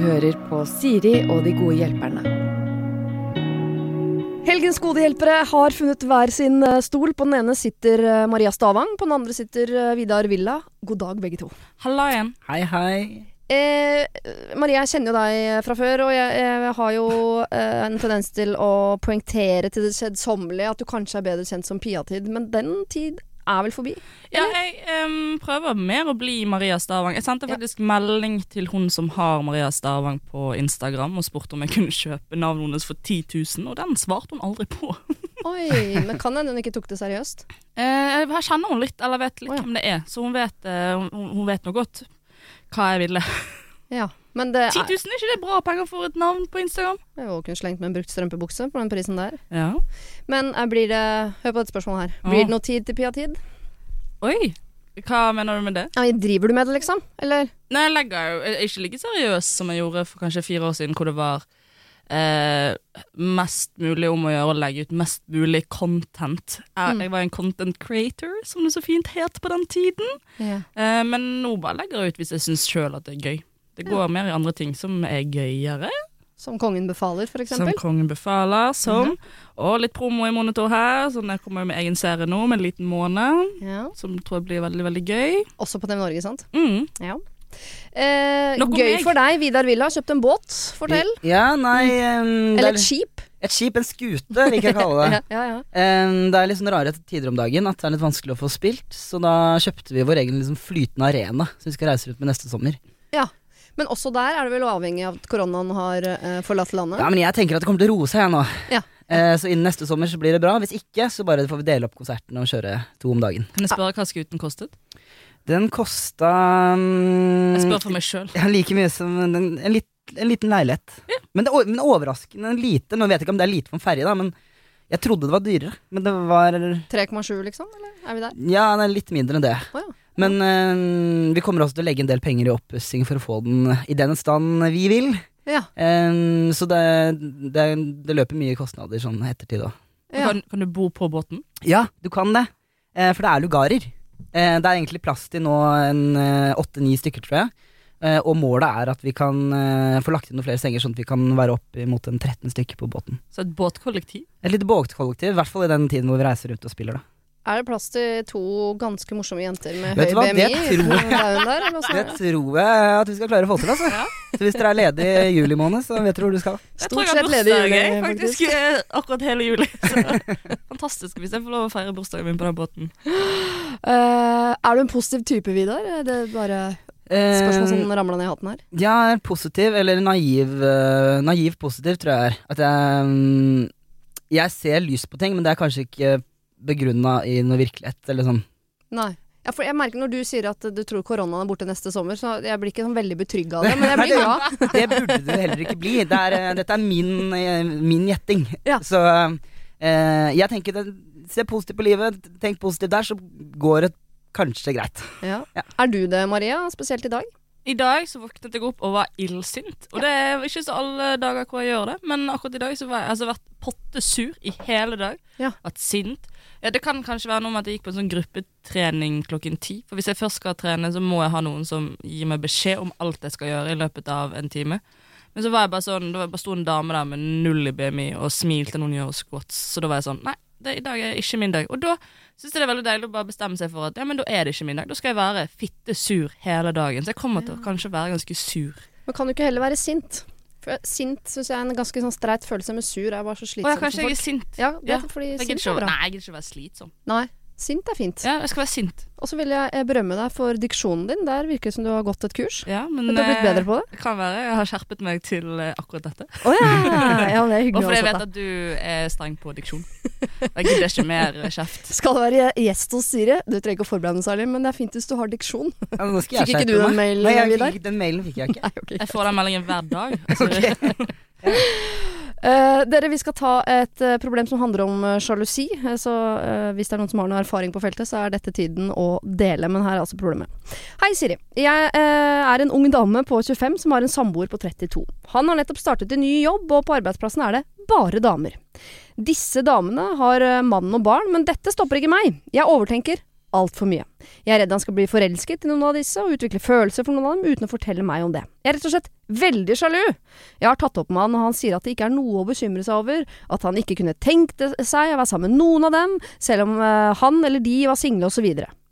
hører på Siri og de gode hjelperne. Helgens gode hjelpere har funnet hver sin eh, stol. På den ene sitter eh, Maria Stavang, på den andre sitter eh, Vidar Villa. God dag, begge to. Halla igjen. Hei, hei. Eh, Maria, jeg kjenner jo deg fra før, og jeg, jeg har jo eh, en tendens til å poengtere til det kjedsommelige at du kanskje er bedre kjent som Pia-tid, men den tid er vel forbi? Ja, jeg um, prøver mer å bli Maria Stavang. Jeg sendte faktisk melding til hun som har Maria Stavang på Instagram og spurte om jeg kunne kjøpe navnet hennes for 10 000, og den svarte hun aldri på. Oi, men kan hende hun ikke tok det seriøst? Eh, jeg kjenner hun litt, eller vet litt oh, ja. hvem det er, så hun vet, eh, hun, hun vet nå godt hva jeg ville. Ja, men det 10 er 000 er ikke det bra penger for et navn på Instagram? Jeg jo kunne slengt med en brukt strømpebukse på den prisen der. Ja. Men eh, blir det Hør på dette spørsmålet her. Blir det noe tid til Pia-tid? Oi, hva mener du med det? Ja, driver du med det, liksom? Eller? Nei, jeg legger jo ikke like seriøs som jeg gjorde for kanskje fire år siden, hvor det var eh, mest mulig om å gjøre å legge ut mest mulig content. Jeg, Mm. jeg var en content creator, som det så fint het på den tiden. Ja. Eh, men nå bare legger jeg ut hvis jeg syns sjøl at det er gøy. Det går mer i andre ting som er gøyere. Som kongen befaler, for Som? Kongen befaler, som Og litt promo i monitor her. Så jeg kommer med egen serie nå, med en liten måned. Ja. Som tror jeg blir veldig, veldig gøy. Også på TV Norge, sant? Mm. Ja. Eh, gøy meg. for deg, Vidar Villa. Kjøpt en båt. Fortell. Ja, nei um, Eller er, et skip. Et skip, en skute, vil jeg kalle det. Ja, ja, ja. Um, det er litt sånn rare tider om dagen at det er litt vanskelig å få spilt, så da kjøpte vi vår egen liksom, flytende arena som vi skal reise ut med neste sommer. Men også der er det vel avhengig av at koronaen har eh, forlatt landet? Ja, men jeg tenker at det kommer til å roe seg jeg nå. Ja. Eh, så innen neste sommer så blir det bra. Hvis ikke, så bare får vi dele opp konsertene og kjøre to om dagen. Kan jeg spørre hva skuten kostet? Den kosta um, Jeg spør for meg sjøl. ja, like mye som en, en, en liten leilighet. Men, det, er men overraskende lite. Nå vet jeg ikke om det er lite for en ferje, da, men jeg trodde det var dyrere. Men det var 3,7 liksom? Eller er vi der? Ja, det er litt mindre enn det. Oh, ja. Men eh, vi kommer også til å legge en del penger i oppussing for å få den i den stand vi vil. Ja. Um, så det, det, det løper mye kostnader sånn ettertid òg. ja. Kan, kan du bo på båten? Ja, du kan det. Uh, for det er lugarer. Uh, det er egentlig plass til nå en åtte-ni stykker, tror jeg. Eh, og målet er at vi kan få lagt inn noen flere senger, sånn at vi kan være opp mot en 13 stykker på båten. Så et båtkollektiv? Et lite båtkollektiv, i hvert fall i den tiden hvor vi reiser rundt og spiller, da. Er det plass til to ganske morsomme jenter med Vet høy hva, BMI? det tror på der, Det tror jeg at vi skal klare å få til, altså. Ja. Så hvis dere er ledig i juli måned, så vet dere hvor du skal. Jeg tror jeg har sett ledig i bursdag, jeg, faktisk. eh, Akkurat hele juli. Så, fantastisk hvis jeg får lov å feire bursdagen min på den båten. Uh, er du en positiv type, Vidar? Er det bare spørsmål Eh, som ramla ned i hatten her? Ja, jeg er positiv, eller naiv, eh, naiv positiv, tror jeg er. At jeg Jeg ser lys på ting, men det er kanskje ikke begrunna i noe virkelighet, eller sånn. Nei. Ja, for jeg merker Når du sier at du tror koronaen er borte neste sommer, så jeg blir ikke sånn veldig betrygga av det. Men jeg blir glad. Det burde du heller ikke bli. Det er, eh, dette er min, eh, min gjetting. Ja. Så eh, jeg tenker det, Se positivt på livet, tenk positivt der, så går det kanskje greit. Ja. Ja. Er du det, Maria? Spesielt i dag? I dag så våknet jeg opp og var illsint. Og det er ikke så alle dager hvor jeg gjør det, men akkurat i dag så har jeg altså vært pottesur i hele dag. Ja. Vært sint. Ja, det kan kanskje være noe med at jeg gikk på en sånn gruppetrening klokken ti. For hvis jeg først skal trene, så må jeg ha noen som gir meg beskjed om alt jeg skal gjøre i løpet av en time. Men så var jeg bare sånn, da bare sto en dame der med null i BMI og smilte når hun gjør squats. Så da var jeg sånn Nei, det, i dag er ikke min dag. Og da syns jeg det er veldig deilig å bare bestemme seg for at ja, men da er det ikke min dag. Da skal jeg være fittesur hele dagen. Så jeg kommer til å kanskje være ganske sur. Men kan du ikke heller være sint? For sint syns jeg er en ganske sånn streit følelse, men sur er bare så Å ja, kanskje jeg er sint. Ja, det Ja, fordi sint er bra. nei, jeg gidder ikke å være slitsom. Nei, sint er fint. Ja, jeg skal være sint. Og så vil jeg eh, berømme deg for diksjonen din. Der virker det som du har gått et kurs. Ja, men du har blitt eh, bedre på det. Det kan være. Jeg har skjerpet meg til eh, akkurat dette. Oh, ja! ja, det er Og fordi jeg vet at du er streng på diksjon. Jeg gidder ikke mer eh, kjeft. Skal du være gjest hos Siri? Du trenger ikke å forberede deg særlig, men det er fint hvis du har diksjon. Ja, nå skal jeg Fikk ikke du den mailen, Nei, jeg, Vidar? den mailen fikk jeg ikke. Nei, okay, Jeg får den meldingen hver dag. Altså, Eh, dere, vi skal ta et uh, problem som handler om eh, sjalusi. Så hvis det er noen som har noe erfaring på feltet, så er dette tiden å dele. Men her er altså problemet. Hei, Siri. Jeg er en ung dame på 25 som har en samboer på 32. Han har nettopp startet en ny jobb, og på arbeidsplassen er det bare damer. Disse damene har mann og barn, men dette stopper ikke meg. Jeg overtenker altfor mye. Jeg er redd han skal bli forelsket i noen av disse og utvikle følelser for noen av dem uten å fortelle meg om det. Jeg er rett og slett veldig sjalu. Jeg har tatt opp med han, og han sier at det ikke er noe å bekymre seg over, at han ikke kunne tenkt seg å være sammen med noen av dem, selv om eh, han eller de var single osv.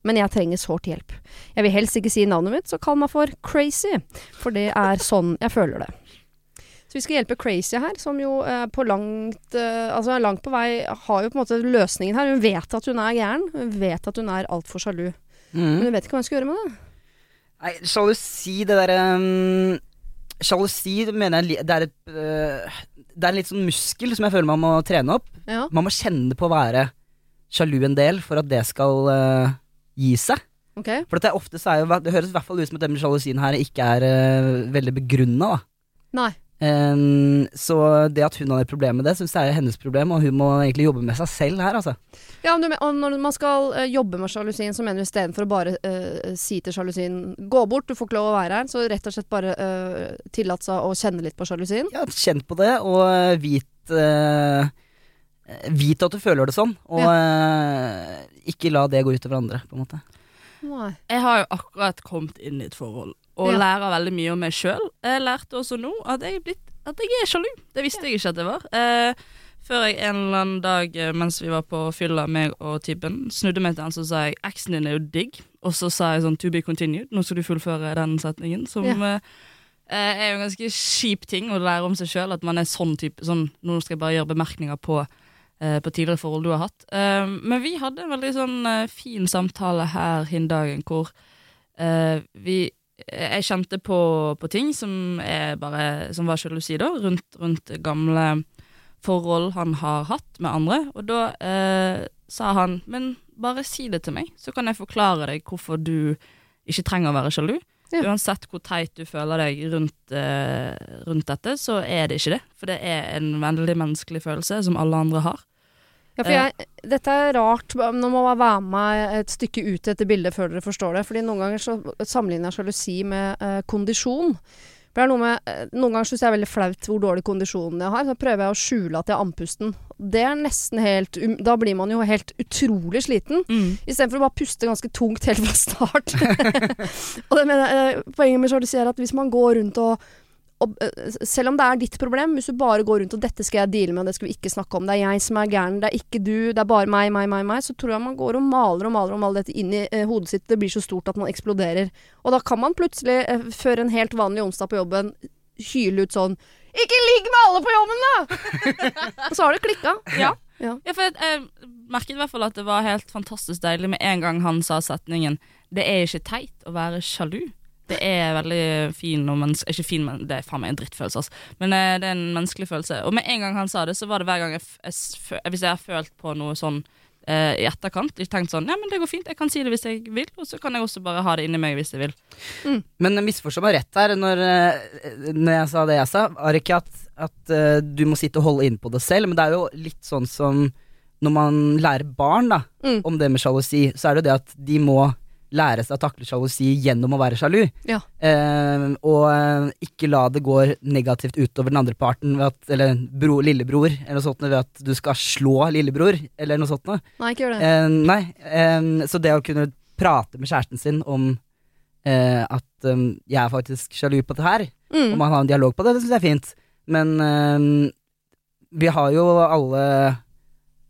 Men jeg trenger sårt hjelp. Jeg vil helst ikke si navnet mitt, så kall meg for Crazy, for det er sånn jeg føler det. Så vi skal hjelpe Crazy her, som jo eh, på langt eh, Altså er langt på vei har jo på en måte løsningen her. Hun vet at hun er gæren. Hun vet at hun er altfor sjalu. Men Mm. hun vet ikke hva hun skal gjøre med det. Nei, sjalusi, det derre um, Sjalusi mener jeg det er et uh, Det er en litt sånn muskel som jeg føler man må trene opp. Ja. Man må kjenne på å være sjalu en del for at det skal uh, gi seg. Okay. For at det, ofte så er jo, det høres i hvert fall ut som at den sjalusien her ikke er uh, veldig begrunna. Nei. Um, så det at hun har et problem med det, syns jeg er hennes problem, og hun må egentlig jobbe med seg selv her, altså. Ja, men du, og når man skal uh, jobbe med sjalusien, så mener du istedenfor å bare uh, si til sjalusien 'gå bort, du får ikke lov å være her', så rett og slett bare uh, tillate seg å kjenne litt på sjalusien? Ja, kjenn på det, og vit Vit at du føler det sånn, og øh, ikke la det gå utover andre, på en måte. Nei. Jeg har jo akkurat kommet inn i et forhold og Ja. lærer veldig mye om meg sjøl. Jeg lærte også nå at jeg, blitt, at jeg er sjalu. Det visste jeg ikke at jeg var. Eh, før jeg en eller annen dag eh, mens vi var på fylla, meg og typen, snudde meg til han så sa jeg 'eksen din er jo digg', og så sa jeg sånn 'to be continued'. Nå skal du fullføre den setningen, som Ja. eh, eh, er jo en ganske kjip ting å lære om seg sjøl. At man er sånn type sånn, Nå skal jeg bare gjøre bemerkninger på eh, på tidligere forhold du har hatt. Men vi hadde en veldig sånn fin samtale her hin dagen hvor vi Jeg kjente på, på ting som, er bare, som var sjalusi, da, rundt, rundt gamle forhold han har hatt med andre. Og da eh, sa han Men bare si det til meg, så kan jeg forklare deg hvorfor du ikke trenger å være sjalu. Ja. Uansett hvor teit du føler deg rundt, eh, rundt dette, så er det ikke det. For det er en veldig menneskelig følelse som alle andre har. Ja, for jeg, dette er rart. Nå må man være med et stykke ut i dette bildet før dere forstår det. Fordi noen ganger så sammenligner jeg sjalusi med eh, kondisjon. For det er noe med, eh, Noen ganger syns jeg er veldig flaut hvor dårlig kondisjon jeg har. Så prøver jeg å skjule at jeg er andpusten. Det er nesten helt um, Da blir man jo helt utrolig sliten. Mm. Istedenfor å bare puste ganske tungt helt fra start. og det mener jeg, eh, Poenget med sjalusi er at hvis man går rundt og, og eh, Selv om det er ditt problem, hvis du bare går rundt og 'dette skal jeg deale med, og det skal vi ikke snakke om', det er jeg som er gæren, det er ikke du, det er bare meg, meg, meg, meg, så tror jeg man går og maler og maler og maler dette inn i eh, hodet sitt. Det blir så stort at man eksploderer. Og da kan man plutselig, eh, før en helt vanlig onsdag på jobben, hyle ut sånn 'Ikke ligg med alle på jobben, da!' så har det klikka. Ja. Ja. Ja, jeg, jeg merket i hvert fall at det var helt fantastisk deilig med en gang han sa setningen 'Det er ikke teit å være sjalu'. Det er veldig fin og menneske... Ikke fin, men det er faen meg en drittfølelse, altså. Men eh, det er en menneskelig følelse. Og med en gang han sa det, så var det hver gang jeg, jeg, Hvis jeg har følt på noe sånn eh, i etterkant, jeg tenkt sånn Ja, men det går fint, jeg kan si det hvis jeg vil, og så kan jeg også bare ha det inni meg hvis jeg vil. Men misforstå meg rett her, når, eh, når jeg sa det jeg sa, var ikke at, at du må sitte og holde inn på det selv, men det er jo litt sånn som når man lærer barn da, Mm. om det med sjalusi, så er det jo det at de må lære seg å takle sjalusi gjennom å være sjalu. Ja. Eh, og eh, ikke la det gå negativt utover den andre parten, ved at, eller bro, lillebror, eller noe sånt, ved at du skal slå lillebror, eller noe sånt. Nei, ikke gjør det. Eh, nei, eh, så det å kunne prate med kjæresten sin om eh, at um, jeg er faktisk sjalu på det her, og Mm. man har en dialog på det, det syns jeg er fint. Men vi har jo alle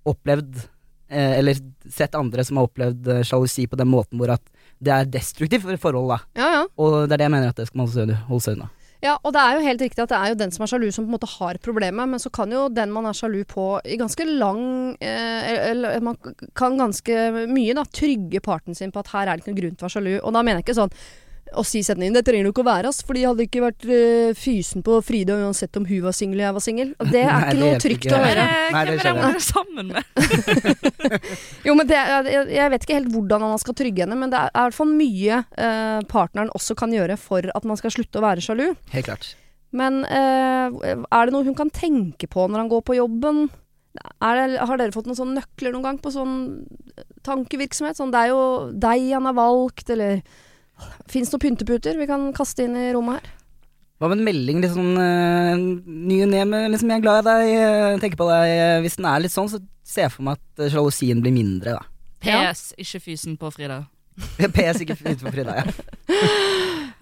opplevd, eller sett andre som har opplevd eh, sjalusi på den måten hvor at det er destruktivt for forholdet. forhold. Ja, ja. Og det er det jeg mener at det skal man holde seg unna. Ja, og det er jo helt riktig at det er jo den som er sjalu som på en måte har problemet, men så kan jo den man er sjalu på i ganske lang eh, Eller man kan ganske mye da trygge parten sin på at her er det ikke noen grunn til å være sjalu. Og da mener jeg ikke sånn å si setningen 'det trenger du ikke å være', ass, fordi jeg hadde ikke vært uh, fysen på Frida uansett om hun var singel og jeg var singel. Det er Nei, ikke noe trygt ikke. å høre. Nei, det Hvem er det sammen med? Jo, men det, jeg, jeg vet ikke helt hvordan man skal trygge henne, men det er i hvert fall mye uh, partneren også kan gjøre for at man skal slutte å være sjalu. Helt klart. Men uh, er det noe hun kan tenke på når han går på jobben? Er det, har dere fått noen sånne nøkler noen gang på sånn tankevirksomhet? Sånn, det er jo deg han har valgt, eller Fins det noen pynteputer vi kan kaste inn i rommet her? Hva med en melding litt sånn uh, ny og ne med liksom 'jeg er glad i deg', eh, tenker på deg. eh, hvis den er litt sånn, så ser jeg for meg at sjalusien blir mindre, da. Ja. PS, ikke fysen på Frida. PS ikke fysen på Frida, ja.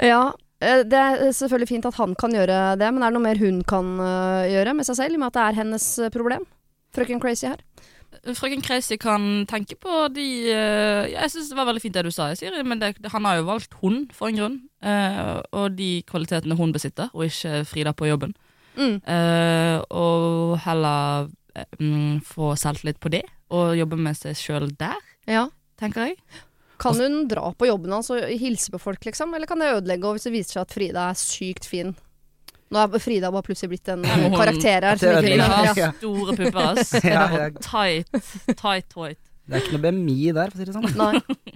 Ja. Det er selvfølgelig fint at han kan gjøre det, men er det noe mer hun kan gjøre med seg selv, i og med at det er hennes problem? Frøken Crazy her. Frøken Crazy kan tenke på de uh, Jeg syns det var veldig fint det du sa, Siri, men det, han har jo valgt hun for en grunn. Uh, og de kvalitetene hun besitter, og ikke Frida på jobben. Mm. Uh, og heller mm, få selvtillit på det, og jobbe med seg sjøl der, Ja. tenker jeg. Kan hun dra på jobben hans og hilse på folk, liksom? Eller kan det ødelegge hvis det viser seg at Frida er sykt fin? Nå er Frida bare plutselig blitt en karakter her. Frida har store pupper, ass. Ja, ja. Tight, tight, tight. Det er ikke noe BMI der, for å si det sånn. Nei.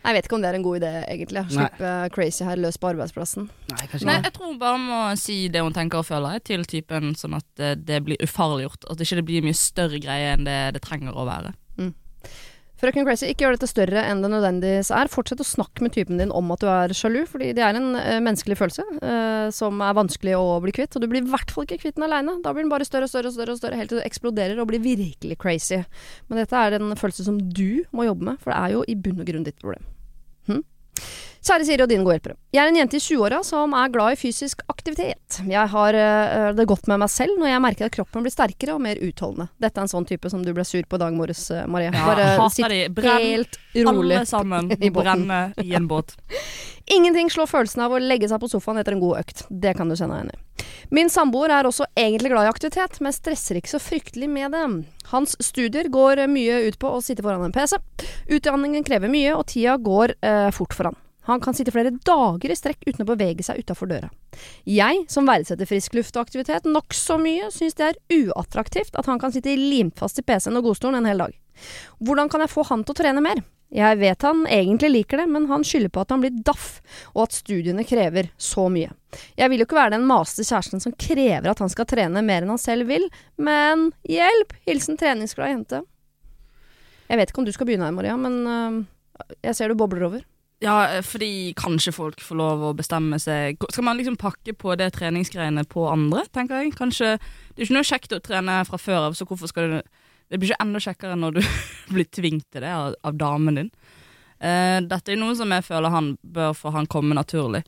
Jeg vet ikke om det er en god idé, egentlig. Slippe Crazy her løs på arbeidsplassen. Nei, kanskje Nei, ikke. jeg tror hun bare må si det hun tenker og føler til typen, sånn at det, det blir ufarliggjort. At det ikke blir mye større greie enn det det trenger å være. Frøken Crazy, ikke gjør dette større enn det nødvendigvis er. Fortsett å snakke med typen din om at du er sjalu, fordi det er en eh, menneskelig følelse eh, som er vanskelig å bli kvitt. Og du blir i hvert fall ikke kvitt den aleine. Da blir den bare større og større og større, og større helt til du eksploderer og blir virkelig crazy. Men dette er en følelse som du må jobbe med, for det er jo i bunn og grunn ditt problem. Hm? Kjære Siri og dine gode hjelpere. Jeg er en jente i 20-åra som er glad i fysisk aktivitet. Jeg har uh, det godt med meg selv når jeg merker at kroppen blir sterkere og mer utholdende. Dette er en sånn type som du ble sur på i dag morges, Marie. Ja, Bare sitt de. Brenn helt rolig. alle sammen. Brenne i en båt. Ingenting slår følelsen av å legge seg på sofaen etter en god økt. Det kan du kjenne deg igjen i. Min samboer er også egentlig glad i aktivitet, men stresser ikke så fryktelig med det. Hans studier går mye ut på å sitte foran en PC. Utdanningen krever mye, og tida går eh, fort for han. Han kan sitte flere dager i strekk uten å bevege seg utafor døra. Jeg, som verdsetter frisk luft og aktivitet nokså mye, syns det er uattraktivt at han kan sitte limt fast i PC-en og godstolen en hel dag. Hvordan kan jeg få han til å trene mer? Jeg vet han egentlig liker det, men han skylder på at han blir daff, og at studiene krever så mye. Jeg vil jo ikke være den masete kjæresten som krever at han skal trene mer enn han selv vil, men hjelp! Hilsen treningsglad jente. Jeg vet ikke om du skal begynne her, Maria, men uh, jeg ser du bobler over. Ja, eh, fordi kanskje folk får lov å bestemme seg Skal man liksom pakke på det treningsgreiene på andre, tenker jeg? Kanskje Det er ikke noe kjekt å trene fra før av, så hvorfor skal du Det blir ikke enda kjekkere når du blir tvunget til det av, av damen din. Uh, dette er noe som jeg føler han bør få han komme naturlig.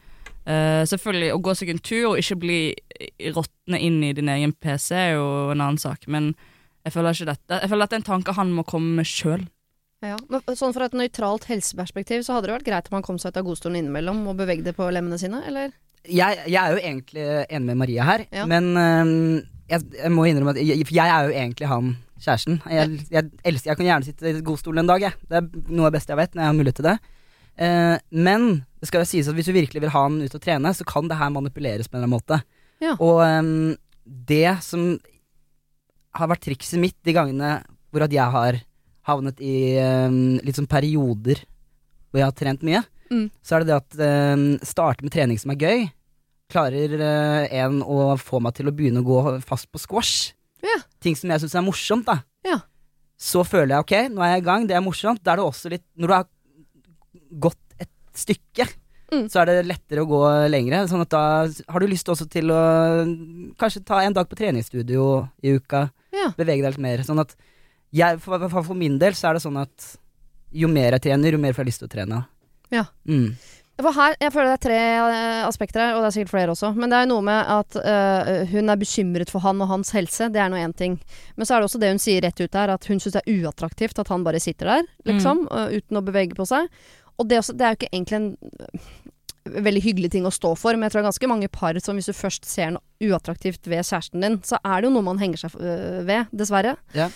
Uh, selvfølgelig, å gå seg en tur og ikke bli råtne inn i din egen PC er jo en annen sak, men jeg føler ikke dette Jeg føler at det er en tanke han må komme med sjøl. Ja, men sånn Fra et nøytralt helseperspektiv så hadde det vært greit om han kom seg ut av godstolen innimellom og bevegde på lemmene sine, eller? jeg, jeg er jo egentlig enig med Maria her, Ja. men uh, jeg, jeg må innrømme at jeg, jeg er jo egentlig han kjæresten. Jeg, jeg, elsker, jeg kan gjerne sitte i godstolen en dag, jeg. Det er noe av det beste jeg vet, når jeg har mulighet til det. Eh, men det skal jo sies at hvis du virkelig vil ha han ut og trene, så kan det her manipuleres på en eller annen måte. Ja. Og um, det som har vært trikset mitt de gangene hvor at jeg har havnet i um, litt sånn perioder hvor jeg har trent mye, Mm. så er det det at um, starte med trening som er gøy. Klarer uh, en å få meg til å begynne å gå fast på squash. Ja. Ting som jeg syns er morsomt, da. Ja. Så føler jeg ok, nå er jeg i gang, det er morsomt. Da er det også litt Når du har gått et stykke, Mm. så er det lettere å gå lengre. Sånn at da har du lyst også til å kanskje ta en dag på treningsstudio i uka. Ja. Bevege deg litt mer. Sånn at jeg, for, for, min del så er det sånn at jo mer jeg trener, jo mer får jeg lyst til å trene. Ja. Mm. For her, jeg føler det er tre eh, aspekter her, og det er sikkert flere også. Men det er noe med at uh, hun er bekymret for han og hans helse. Det er nå én ting. Men så er det også det hun sier rett ut her, at hun syns det er uattraktivt at han bare sitter der, liksom, eh, uten å bevege på seg. Og det, også, det er jo ikke egentlig en veldig hyggelig ting å stå for, men jeg tror det er ganske mange par som hvis du først ser noe uattraktivt ved kjæresten din, så er det jo noe man henger seg ved, dessverre. Ja.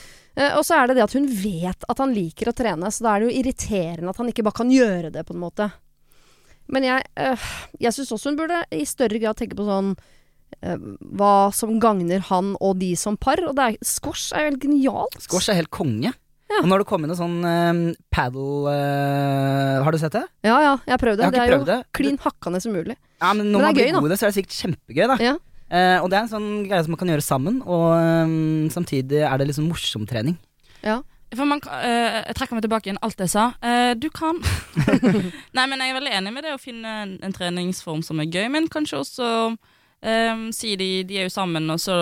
Og så er det det at hun vet at han liker å trene, så da er det jo irriterende at han ikke bare kan gjøre det, på en måte. Men jeg, øh, jeg syns også hun burde i større grad tenke på sånn øh, hva som gagner han og de som par. Og det er, squash er jo helt genialt. Squash er helt konge. Ja. Og nå har det kommet en sånn um, paddle eh, Har du sett det? Ja ja, jeg har prøvd det. Det er jo det. klin hakkande som mulig. Ja, men Men når er man blir gøy, god i det, så er det sikkert kjempegøy, da. Ja. Uh, og det er en sånn greie som man kan gjøre sammen, og um, samtidig er det liksom morsom trening. For man, eh, jeg trekker meg tilbake igjen alt jeg sa. Uh, du kan Nei, men jeg er veldig enig med det å finne en, en treningsform som er gøy, men kanskje også um, si de, de er jo sammen, og så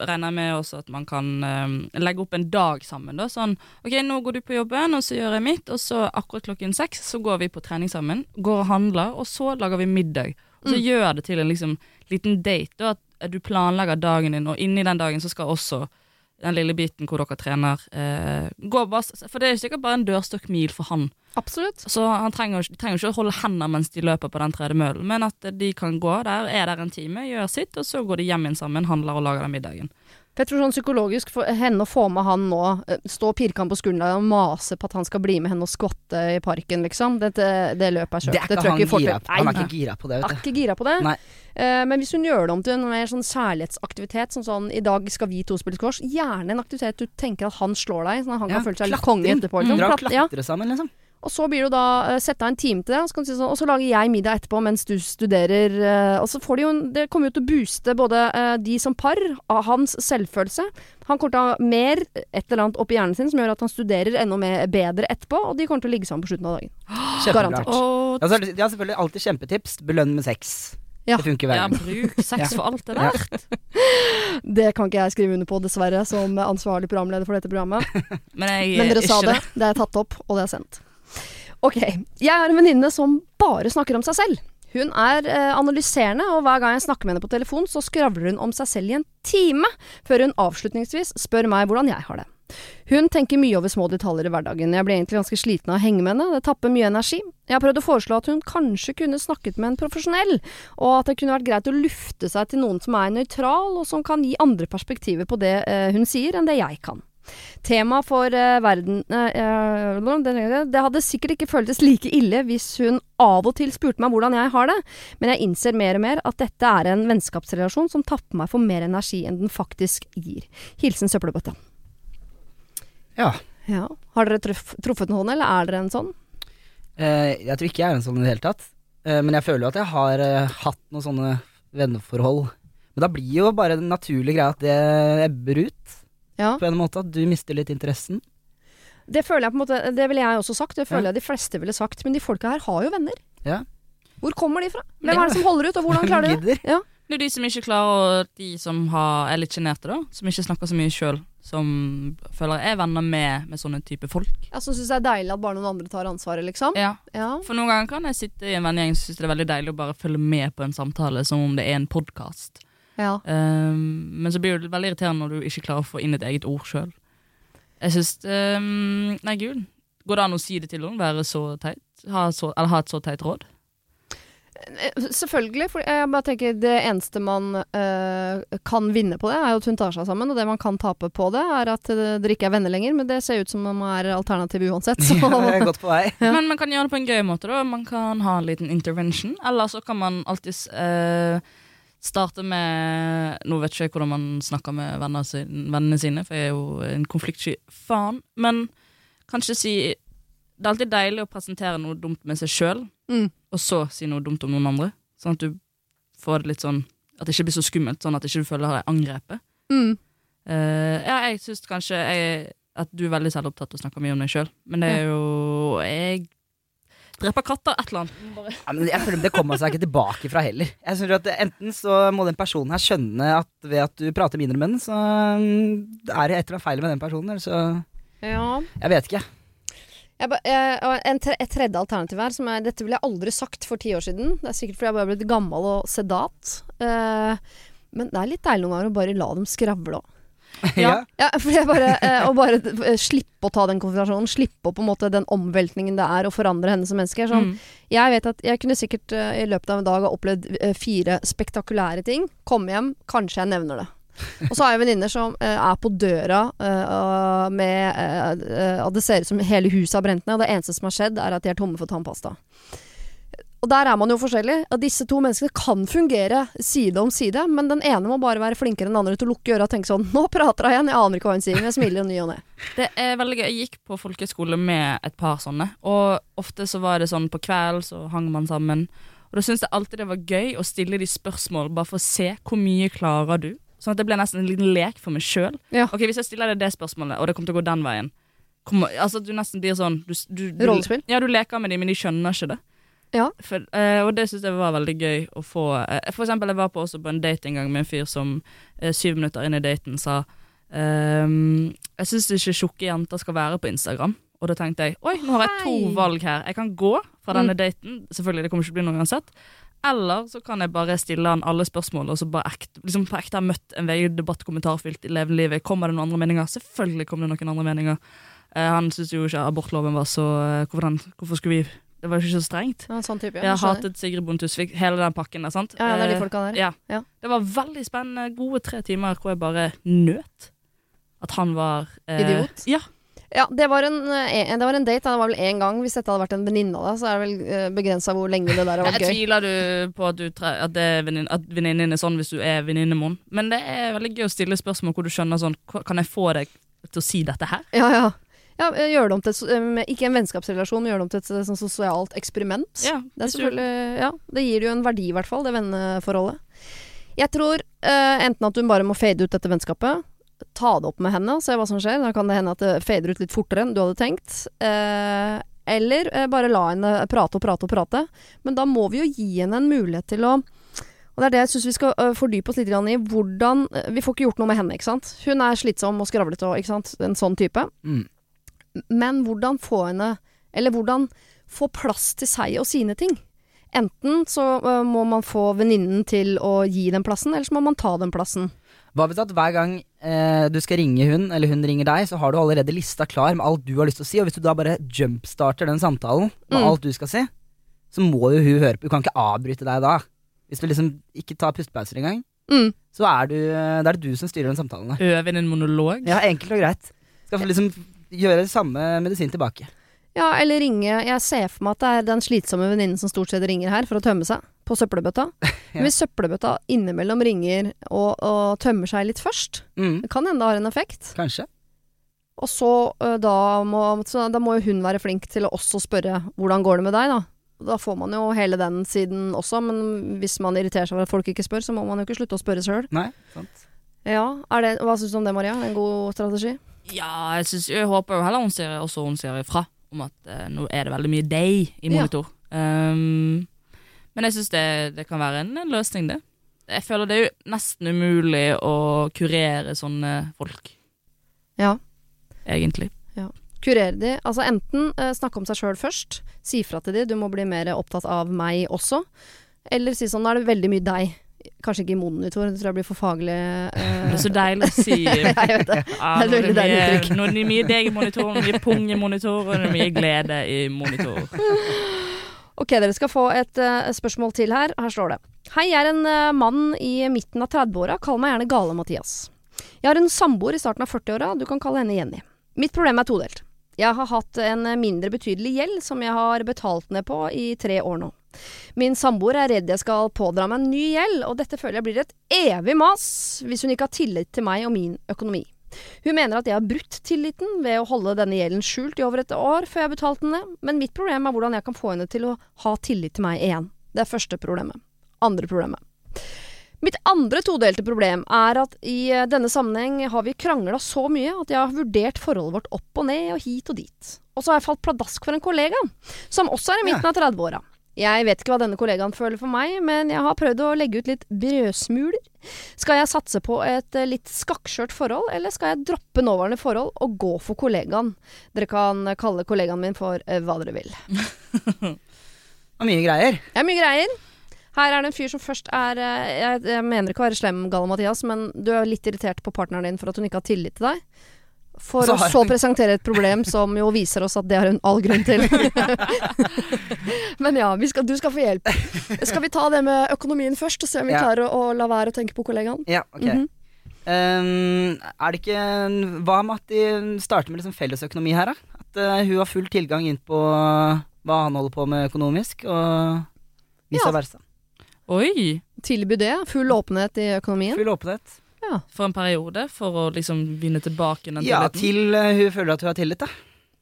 regner jeg med også at man kan um, legge opp en dag sammen. Da. Sånn OK, nå går du på jobben, og så gjør jeg mitt, og så akkurat klokken seks så går vi på trening sammen. Går og handler, og så lager vi middag. Og så Mm. gjør det til en liksom liten date, da, at du planlegger dagen din, og inni den dagen så skal også den lille biten hvor dere trener, eh, bare, For det er sikkert bare en dørstokkmil for han. Absolutt. Så han trenger, de trenger ikke å holde hender mens de løper på den tredemøllen, men at de kan gå der, er der en time, gjør sitt, og så går de hjem igjen sammen, handler og lager den middagen. For jeg tror sånn psykologisk for henne å få med han nå, eh, stå og pirke han på skulderen og mase på at han skal bli med henne og skvatte i parken, liksom. Dette, det løpet er kjørt. Det er ikke det han gira på. Han er ikke gira på det, er vet du. ikke gira på det. Nei. Uh, men hvis hun gjør det om til en mer sånn kjærlighetsaktivitet, som sånn i dag skal vi to spille squash, gjerne en aktivitet du tenker at han slår deg, sånn at han Ja, kan føle seg litt konge etterpå. Liksom. Dra og klatre sammen, liksom. Og så blir det da uh, sette av en time til det, og så, kan du si sånn, og så lager jeg middag etterpå mens du studerer. eh, og så får de jo en- Det kommer jo til å booste både eh, de som par, av hans selvfølelse. Han kommer til å ha mer et eller annet oppi hjernen sin som gjør at han studerer enda mer bedre etterpå, og de kommer til å ligge sammen på slutten av dagen. Garantert. Og Ja, så De har selvfølgelig alltid kjempetips. Belønn med sex. Ja. Det funker ja, bruk sex for alt det er der. Det kan ikke jeg skrive under på, dessverre, som ansvarlig programleder for dette programmet. Men jeg Men dere sa det. Det er tatt opp, og det er sendt. Ok. Jeg har en venninne som bare snakker om seg selv. Hun er eh, analyserende, og hver gang jeg snakker med henne på telefon, så skravler hun om seg selv i en time, før hun avslutningsvis spør meg hvordan jeg har det. Hun tenker mye over små detaljer i hverdagen. Jeg blir egentlig ganske sliten av å henge med henne, det tapper mye energi. Jeg har prøvd å foreslå at hun kanskje kunne snakket med en profesjonell, og at det kunne vært greit å lufte seg til noen som er nøytral, og som kan gi andre perspektiver på det eh, hun sier, enn det jeg kan. Tema for uh, verden eh, det, hadde sikkert ikke føltes like ille hvis hun av og til spurte meg hvordan jeg har det, men jeg innser mer og mer at dette er en vennskapsrelasjon som tapper meg for mer energi enn den faktisk gir. Hilsen søppelbøtta. Ja. Ja. Har dere truff, truffet noen, eller er dere en sånn? Uh, jeg tror ikke jeg er en sånn i det hele tatt. Men jeg føler jo at jeg har hatt noen sånne venneforhold. Men da blir jo bare den naturlige greia at det ebber ut, Ja. på en måte. At du mister litt interessen. Det føler jeg på en måte Det ville jeg også sagt, det føler Ja. jeg de fleste ville sagt, men de folka her har jo venner. Ja. Hvor kommer de fra? Hvem Ja. er det som holder ut, og hvordan klarer de det? Ja. Det er de som ikke klarer, og de som har, er litt sjenerte, da. Som ikke snakker så mye sjøl. Som føler jeg er venner med, med sånne type folk. Ja, som syns det er deilig at bare noen andre tar ansvaret, liksom. Ja. Ja. For noen ganger kan jeg sitte i en vennegjeng som syns det er veldig deilig å bare følge med på en samtale som om det er en podkast. Ja. men så blir det veldig irriterende når du ikke klarer å få inn et eget ord sjøl. Jeg syns um, Nei, gud. Går det an å si det til noen? Være så teit? Ha så, eller ha et så teit råd? Eh, Selvfølgelig. For jeg bare tenker det eneste man eh, kan vinne på det, er jo at hun tar seg sammen. Og det man kan tape på det, er at eh, dere ikke er venner lenger. Men det ser ut som om det er alternativet uansett. Så. Ja, godt på vei. Ja. Men man kan gjøre det på en gøy måte. da Man kan ha en liten intervention. Eller så kan man alltids eh, starte med Nå vet ikke jeg hvordan man snakker med vennene sine, for jeg er jo en konfliktsky faen. Men kanskje si Det er alltid deilig å presentere noe dumt med seg sjøl, Mm. og så si noe dumt om noen andre. Sånn at du får det litt sånn At det ikke blir så skummelt, sånn at ikke du føler deg angrepet. Mm. Uh, ja, jeg syns kanskje jeg, at du er veldig selvopptatt og snakker mye om deg sjøl, men det er jo Jeg dreper katter, et eller annet. Ja, men jeg føler Det kommer seg ikke tilbake fra heller. Jeg synes at Enten så må den personen her skjønne at ved at du prater mindre med den, så mm, er det et eller annet feil med den personen. Så Ja. Jeg vet ikke. Jeg ba, jeg, en tre, et tredje alternativ her, som er Dette ville jeg aldri sagt for ti år siden. Det er sikkert fordi jeg bare er blitt gammel og sedat. Uh, men det er litt deilig noen ganger å bare la dem skravle òg. Ja. Ja, for bare, eh, å bare eh, slippe å ta den konfrontasjonen. Slippe å på en måte den omveltningen det er å forandre henne som menneske. Sånn, Mm. Jeg vet at jeg kunne sikkert eh, i løpet av en dag ha opplevd fire spektakulære ting. Komme hjem, kanskje jeg nevner det. Og så har jeg venninner som eh, er på døra eh, med eh, Og det ser ut som hele huset har brent ned, og det eneste som har skjedd, er at de er tomme for tannpasta. Og der er man jo forskjellig. Og disse to menneskene kan fungere side om side, men den ene må bare være flinkere enn den andre til å lukke øra og tenke sånn Nå prater hun igjen, jeg aner ikke hva hun sier, men jeg smiler ny og ne. Det er veldig gøy. Jeg gikk på folkeskole med et par sånne, og ofte så var det sånn på kveld så hang man sammen. Og da syntes jeg alltid det var gøy å stille de spørsmål bare for å se hvor mye klarer du. Sånn at det ble nesten en liten lek for meg sjøl. Ja. Ok, hvis jeg stiller deg det spørsmålet, og det kommer til å gå den veien kommer, altså Du nesten blir sånn du, du, du, Rollespill? Ja, du leker med dem, men de skjønner ikke det. Ja. For, uh, og det syns jeg var veldig gøy å få. Uh, for eksempel, jeg var på, også på en date en gang med en fyr som uh, syv minutter inn i daten sa um, Jeg syns ikke tjukke jenter skal være på Instagram. Og da tenkte jeg oi, nå har jeg to valg her. Jeg kan gå fra denne Mm. daten. Selvfølgelig, det kommer ikke til å bli noe uansett. Eller så kan jeg bare stille han alle spørsmål, og så bare ekte, liksom på ekte har møtt en VG-debatt kommentarfylt i levende livet. Kommer det noen andre meninger? Selvfølgelig kommer det noen andre meninger. Han syntes jo ikke abortloven var så hvorfor, den, hvorfor skulle vi Det var jo ikke så strengt. Ja, sånn type, ja. Jeg hatet Sigrid Bonde Tusvik, hele den pakken der, sant? Ja, ja, det er de Eh, folka der. Ja. Ja. Det var veldig spennende, gode tre timer hvor jeg bare nøt at han var eh, Idiot? Ja. Ja, det var en, eh, det var en date. Det var vel én gang. Hvis dette hadde vært en venninne av deg, så er det vel uh, begrensa hvor lenge det der har vært gøy. Jeg tviler du på at, du tre at, at venninnen er sånn hvis du er venninnemon, men det er veldig gøy å stille spørsmål hvor du skjønner sånn Kan jeg få deg til å si dette her? Ja, ja. Ja eh, gjør det om til et, eh, Ikke en vennskapsrelasjon, men gjør det om til et eh, sånn sosialt eksperiment. Ja, Det er selvfølgelig Ja, det gir jo en verdi, i hvert fall, det venneforholdet. Jeg tror uh, enten at hun bare må fade ut dette vennskapet, ta det opp med henne og se hva som skjer. Da kan det hende at det fader ut litt fortere enn du hadde tenkt. Eh, eller eh, bare la henne prate og prate og prate. Men da må vi jo gi henne en mulighet til å og det er det jeg syns vi skal fordype oss litt i. Hvordan Vi får ikke gjort noe med henne, ikke sant. Hun er slitsom og skravlete og ikke sant. En sånn type. Mm. Men hvordan få henne Eller hvordan få plass til seg og sine ting. Enten så uh, må man få venninnen til å gi den plassen, eller så må man ta den plassen. Hva hvis at hver gang eh, du skal ringe hun, eller hun ringer deg, så har du allerede lista klar med alt du har lyst til å si, og hvis du da bare jumpstarter den samtalen med Mm. alt du skal si, så må jo hun høre på. Hun kan ikke avbryte deg da. Hvis du liksom ikke tar pustepauser engang, Mm. så er, du, det er det du som styrer den samtalen. der. Øve inn en monolog? Ja, enkelt og greit. Skal få liksom gjøre samme medisin tilbake. Ja, eller ringe Jeg ser for meg at det er den slitsomme venninnen som stort sett ringer her for å tømme seg på søppelbøtta. Ja. Hvis søppelbøtta innimellom ringer og, og tømmer seg litt først, Mm, det kan hende det har en effekt. kanskje. Og så, øh, da, må, så da må jo hun være flink til å også spørre hvordan går det med deg, da. Da får man jo hele den siden også, men hvis man irriterer seg over at folk ikke spør, så må man jo ikke slutte å spørre sjøl. Ja, det, hva syns du om det, Maria? En god strategi? Ja, jeg, synes, jeg håper jo heller hun sier, også hun sier ifra om at eh, nå er det veldig mye deg i Ja. monitor. Um, men jeg syns det, det kan være en, en løsning, det. Jeg føler det er jo nesten umulig å kurere sånne folk, Ja. egentlig. Kurere de. Altså enten eh, snakke om seg sjøl først, si fra til de, du må bli mer opptatt av meg også. Eller si sånn, nå er det veldig mye deg. Kanskje ikke monitor, det tror jeg blir for faglig. Det eh, er så deilig å si. jeg vet det. Ja, Det er veldig deilig mye- Når Nå er det mye deg i monitor, nå det mye pung i monitor, og det er mye glede i monitor. Ok, dere skal få et uh, spørsmål til her. Her står det. Hei, jeg er en uh, mann i midten av 30-åra. Kall meg gjerne Gale Mathias. Jeg har en samboer i starten av 40-åra. Du kan kalle henne Jenny. Mitt problem er todelt. Jeg har hatt en mindre betydelig gjeld som jeg har betalt ned på i tre år nå. Min samboer er redd jeg skal pådra meg en ny gjeld, og dette føler jeg blir et evig mas hvis hun ikke har tillit til meg og min økonomi. Hun mener at jeg har brutt tilliten ved å holde denne gjelden skjult i over et år før jeg har betalt den ned, men mitt problem er hvordan jeg kan få henne til å ha tillit til meg igjen. Det er første problemet. Andre problemet. Mitt andre todelte problem er at i eh, denne sammenheng har vi krangla så mye at jeg har vurdert forholdet vårt opp og ned og hit og dit. Og så har jeg falt pladask for en kollega, som også er i midten av 30-åra. Jeg vet ikke hva denne kollegaen føler for meg, men jeg har prøvd å legge ut litt brødsmuler. Skal jeg satse på et eh, litt skakkskjørt forhold, eller skal jeg droppe nåværende forhold og gå for kollegaen? Dere kan kalle kollegaen min for eh, hva dere vil. Og mye greier. Det er mye greier. Her er det en fyr som først er eh, Jeg, jeg mener ikke å være slem, Gale Mathias, men du er litt irritert på partneren din for at hun ikke har tillit til deg. For Så å så presentere et problem som jo viser oss at det har hun all grunn til. men ja, vi skal, du skal få hjelp. Skal vi ta det med økonomien først, og se om vi Ja. klarer å, å la være å tenke på kollegaen? Ja, ok. Mhm. Um, er det ikke Hva med at de starter med liksom fellesøkonomi her, da? At uh, hun har full tilgang inn på hva han holder på med økonomisk, og vice Ja. versa. Oi! Tilby det. Full åpenhet i økonomien. Full åpenhet. For en periode, for å liksom vinne tilbake den Ja, tilliten. til eh, hun føler at hun har tillit, da.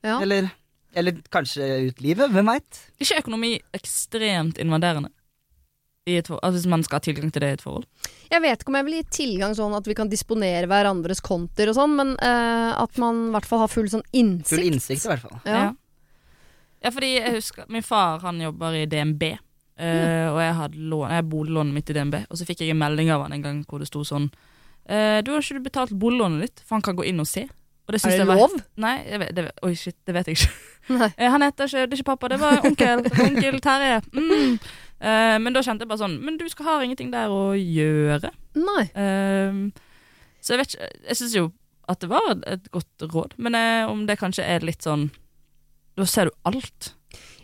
Ja. Eller, eller kanskje ut livet, hvem veit? ikke økonomi ekstremt invaderende? I et for, altså hvis man skal ha tilgang til det i et forhold? Jeg vet ikke om jeg vil gi tilgang sånn at vi kan disponere hverandres konter og sånn, men eh, at man i hvert fall har full sånn innsikt. Full innsikt, i hvert fall. Ja. Ja, fordi jeg husker Min far han jobber i DNB. eh, Og jeg hadde lån Jeg bodde lånet mitt i DNB, og så fikk jeg en melding av han en gang hvor det sto sånn eh, Du har ikke betalt boliglånet ditt, for han kan gå inn og se. Og det Er det jeg var lov? Nei, vet, det, oi shit, det vet jeg ikke. Eh, Han heter ikke Det er ikke pappa, det var onkel. onkel Terje. Mm. Eh, men da kjente jeg bare sånn Men du skal ha ingenting der å gjøre. Nei. Eh, så jeg vet ikke Jeg syns jo at det var et, et godt råd, men eh, om det kanskje er litt sånn Da ser du alt.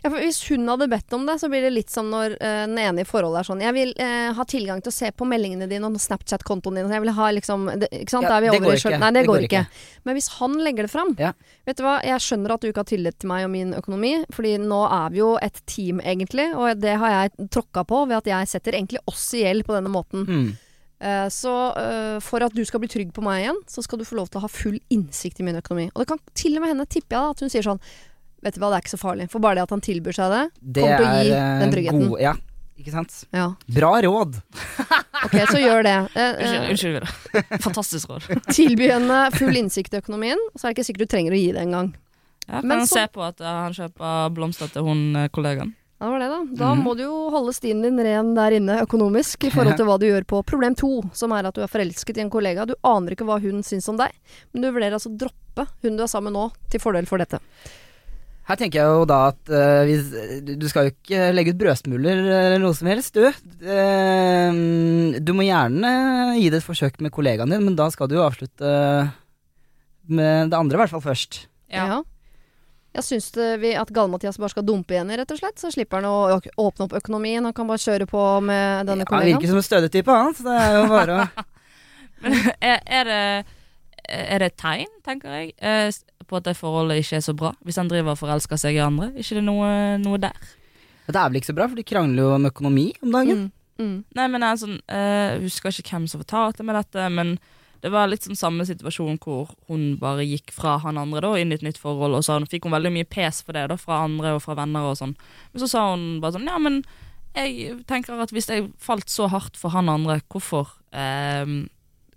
Ja, for hvis hun hadde bedt om det, så blir det litt som når uh, den ene i forholdet er sånn Jeg vil uh, ha tilgang til å se på meldingene dine og Snapchat-kontoen din. Jeg vil ha liksom det, Ikke sant? Ja, er det går ikke. Nei, det, Det går går ikke. ikke. Men hvis han legger det fram Ja. Vet du hva, jeg skjønner at du ikke har tillit til meg og min økonomi, Fordi nå er vi jo et team, egentlig. Og det har jeg tråkka på ved at jeg setter egentlig oss i gjeld på denne måten. Mm. Eh, så uh, for at du skal bli trygg på meg igjen, så skal du få lov til å ha full innsikt i min økonomi. Og det kan til og med hende, tipper jeg, da, at hun sier sånn Vet du hva, det er ikke så farlig. For bare det at han tilbyr seg det, Det kommer til å gi er, eh, den tryggheten. God, Ja, ikke sant. Ja. Bra råd. Ok, så gjør det. Eh, Unnskyld, eh, unnskyld videre. Fantastisk råd. tilby henne full innsikt i økonomien, så er det ikke sikkert du trenger å gi det engang. Ja, Men kan han så- se på at eh, han kjøper blomster til hun eh, kollegaen. Ja, det var det, da. Da mm. må du jo holde stien din ren der inne økonomisk i forhold til hva du gjør på problem to, som er at du er forelsket i en kollega. Du aner ikke hva hun syns om deg, men du vurderer altså å droppe hun du er sammen med nå, til fordel for dette. Her tenker jeg jo da at uh, hvis, du- skal jo ikke legge ut brødsmuler eller noe som helst, du. Uh, du må gjerne gi det et forsøk med kollegaen din, men da skal du jo avslutte med det andre i hvert fall først. Ja. Jeg syns vi, at Galle-Mathias bare skal dumpe igjen, rett og slett. Så slipper han å åpne opp økonomien. Han kan bare kjøre på med denne Han kollegaen. virker som en stødig type, han, så det er jo bare å Men er, er det er det et tegn, tenker jeg, eh, på at det forholdet ikke er så bra? Hvis han driver og forelsker seg i andre? Er ikke det noe, noe der? Det er vel ikke så bra, for de krangler jo om økonomi om dagen. Mm. Mm. Nei, men jeg er sånn eh, Jeg husker ikke hvem som fortalte meg dette, men det var litt sånn samme situasjon hvor hun bare gikk fra han andre da inn i et nytt forhold, og så fikk hun veldig mye pes for det da, fra andre og fra venner og sånn. Men så sa hun bare sånn Ja, men jeg tenker at hvis jeg falt så hardt for han andre, hvorfor eh,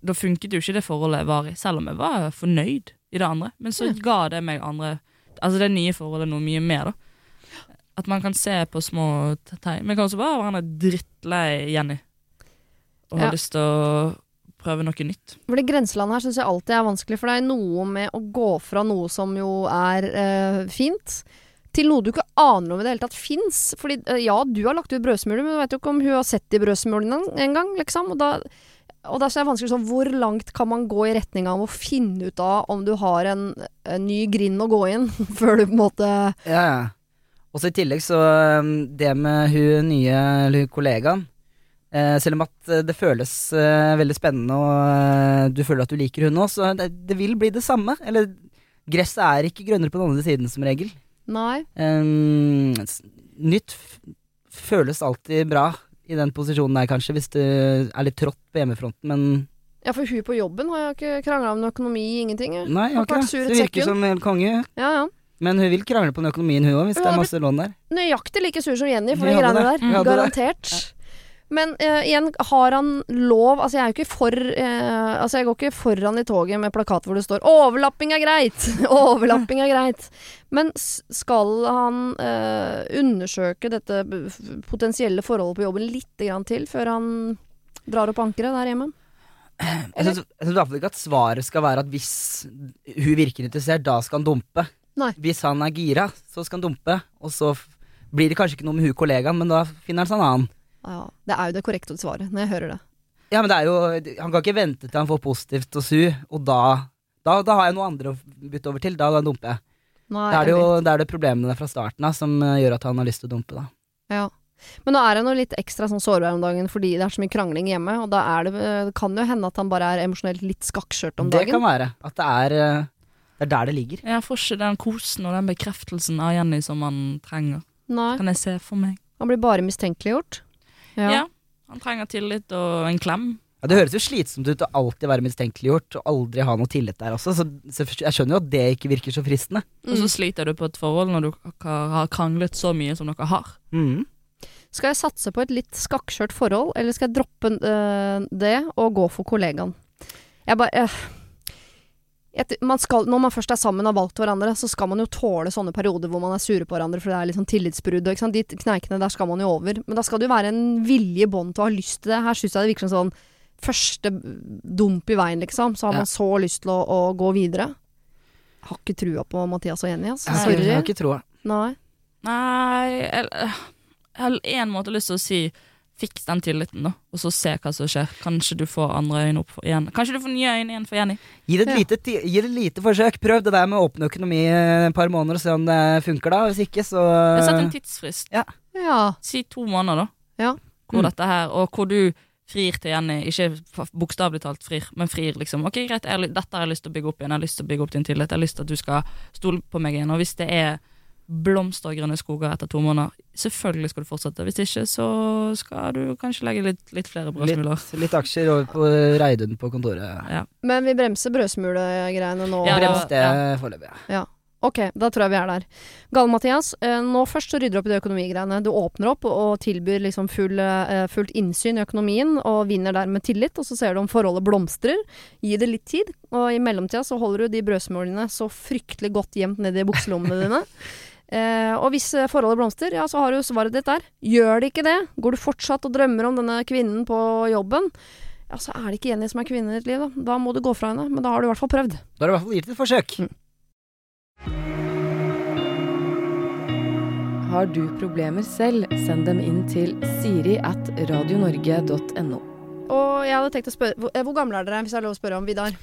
Da funket jo ikke det forholdet jeg var i, selv om jeg var fornøyd i det andre. Men så Ja. ga det meg andre Altså det nye forholdet noe mye mer, da. At man kan se på små tegn. Men kan også bare være han drittlei Jenny og har lyst til å prøve noe nytt. For det grenselandet her syns jeg alltid er vanskelig, for det er noe med å gå fra noe som jo er øh, fint, til noe du ikke aner om i det hele tatt fins. Fordi eh, ja, du har lagt ut brødsmuler, men du vet jo ikke om hun har sett de brødsmulene engang, liksom. Og da, og det er vanskelig sånn, hvor langt kan man gå i retning av å finne ut av om du har en, en ny grind å gå inn, før du på en måte Ja, ja. Og så i tillegg så um, det med hun nye, eller hun kollegaen eh, Selv om at eh, det føles eh, veldig spennende og eh, du føler at du liker hun òg, så det, det vil bli det samme. Eller gresset er ikke grønnere på den andre siden som regel. Nei. Nytt føles alltid bra i den posisjonen der, kanskje, hvis du er litt trått på hjemmefronten, men Ja, for hun på jobben har jo ikke krangla om noe økonomi, ingenting. jeg. Nei, Har har ikke det. et virker som en konge. Ja, ja. Men hun vil krangle på den økonomien, hun òg, hvis Hun det er masse lån der. Nøyaktig like sur som Jenny for de greiene der. Garantert. Garantert. Men uh, igjen, har han lov Altså, jeg er jo ikke for uh, Altså, jeg går ikke foran i toget med plakat hvor det står 'Overlapping er greit'! Overlapping er greit. Men skal han uh, undersøke dette potensielle forholdet på jobben litt grann til før han drar opp ankeret der hjemme? Jeg syns i hvert fall ikke at svaret skal være at hvis hun virker interessert, da skal han dumpe. Nei. Hvis han er gira, så skal han dumpe. Og så blir det kanskje ikke noe med hun kollegaen, men da finner han seg en annen. Ja, det er jo det korrekte svaret når jeg hører det. Ja, men det er jo Han kan ikke vente til han får positivt og su, og da Da, da har jeg noe andre å bytte over til. Da, da dumper jeg. Nei, det er det jo det er det problemene fra starten av som eh, gjør at han har lyst til å dumpe, da. Ja. Men nå er han jo litt ekstra sånn sårbar om dagen fordi det er så mye krangling hjemme. Og da er det, det kan jo hende at han bare er emosjonelt litt skakkskjørt om dagen. det kan være. At det er eh, Det er der det ligger. Jeg får ikke den kosen og den bekreftelsen av Jenny som han trenger. Nei, Kan jeg se for meg. han blir bare mistenkeliggjort. Ja. Han trenger tillit og en klem. Ja, Det høres jo slitsomt ut å alltid være mistenkeliggjort og aldri ha noe tillit der også, så, så jeg skjønner jo at det ikke virker så fristende. Og så Mm. sliter du på et forhold når du har kranglet så mye som dere har. Mm. Skal jeg satse på et litt skakkskjørt forhold, eller skal jeg droppe øh, det og gå for kollegaen? Jeg bare øh, man skal, Når man først er sammen og har valgt hverandre, så skal man jo tåle sånne perioder hvor man er sure på hverandre for det er litt sånn tillitsbrudd. Ikke sant? De kneikene der skal man jo over. Men da skal det jo være en vilje i bånd til å ha lyst til det. Her syns jeg det virker som sånn første dump i veien, liksom. Så har Ja. man så lyst til å, å gå videre. Har ikke trua på Mathias og Jenny, altså. Jeg har ikke- jeg har ikke trua. Nei. Nei Jeg har en måte lyst til å si fiks den tilliten, da, og så se hva som skjer. Kanskje du får andre øyne opp for igjen. Kanskje du får nye øyne igjen for Jenny. Gi det et Ja. lite, gi det lite forsøk. Prøv det der med åpen økonomi et par måneder og se om det funker, da. Hvis ikke, så Jeg setter en tidsfrist. Ja. Si to måneder, da. Ja. Hvor Mm. dette her, og hvor du frir til Jenny. Ikke bokstavelig talt frir, men frir, liksom. Ok, greit, jeg dette har jeg lyst til å bygge opp igjen. Jeg har lyst til å bygge opp din tillit. Jeg har lyst til at du skal stole på meg igjen. Og hvis det er blomster og grønne skoger etter to måneder, selvfølgelig skal du fortsette. Hvis ikke, så skal du kanskje legge litt, litt flere brødsmuler. litt, litt aksjer over på Reidun på kontoret. Men vi bremser brødsmulegreiene nå. Ja, Brems det ja. foreløpig. ja. Ok, da tror jeg vi er der. Gale-Mathias, eh, nå først så rydder du opp i de økonomigreiene. Du åpner opp og tilbyr liksom full, eh, fullt innsyn i økonomien, og vinner dermed tillit, og så ser du om forholdet blomstrer. Gi det litt tid, og i mellomtida så holder du de brødsmulene så fryktelig godt gjemt nedi bukselommene dine. Eh, og hvis eh, forholdet blomstrer, ja, så har du svaret ditt der. Gjør det ikke det, går du fortsatt og drømmer om denne kvinnen på jobben, ja, så er det ikke Jenny som er kvinnen i ditt liv, da. Da må du gå fra henne, men da har du i hvert fall prøvd. Da har du i hvert fall gitt et forsøk. Har du problemer selv, send dem inn til siri at radionorge.no. Og jeg hadde tenkt å spørre Hvor, eh, hvor gamle er dere, hvis jeg har lov å spørre om Vidar?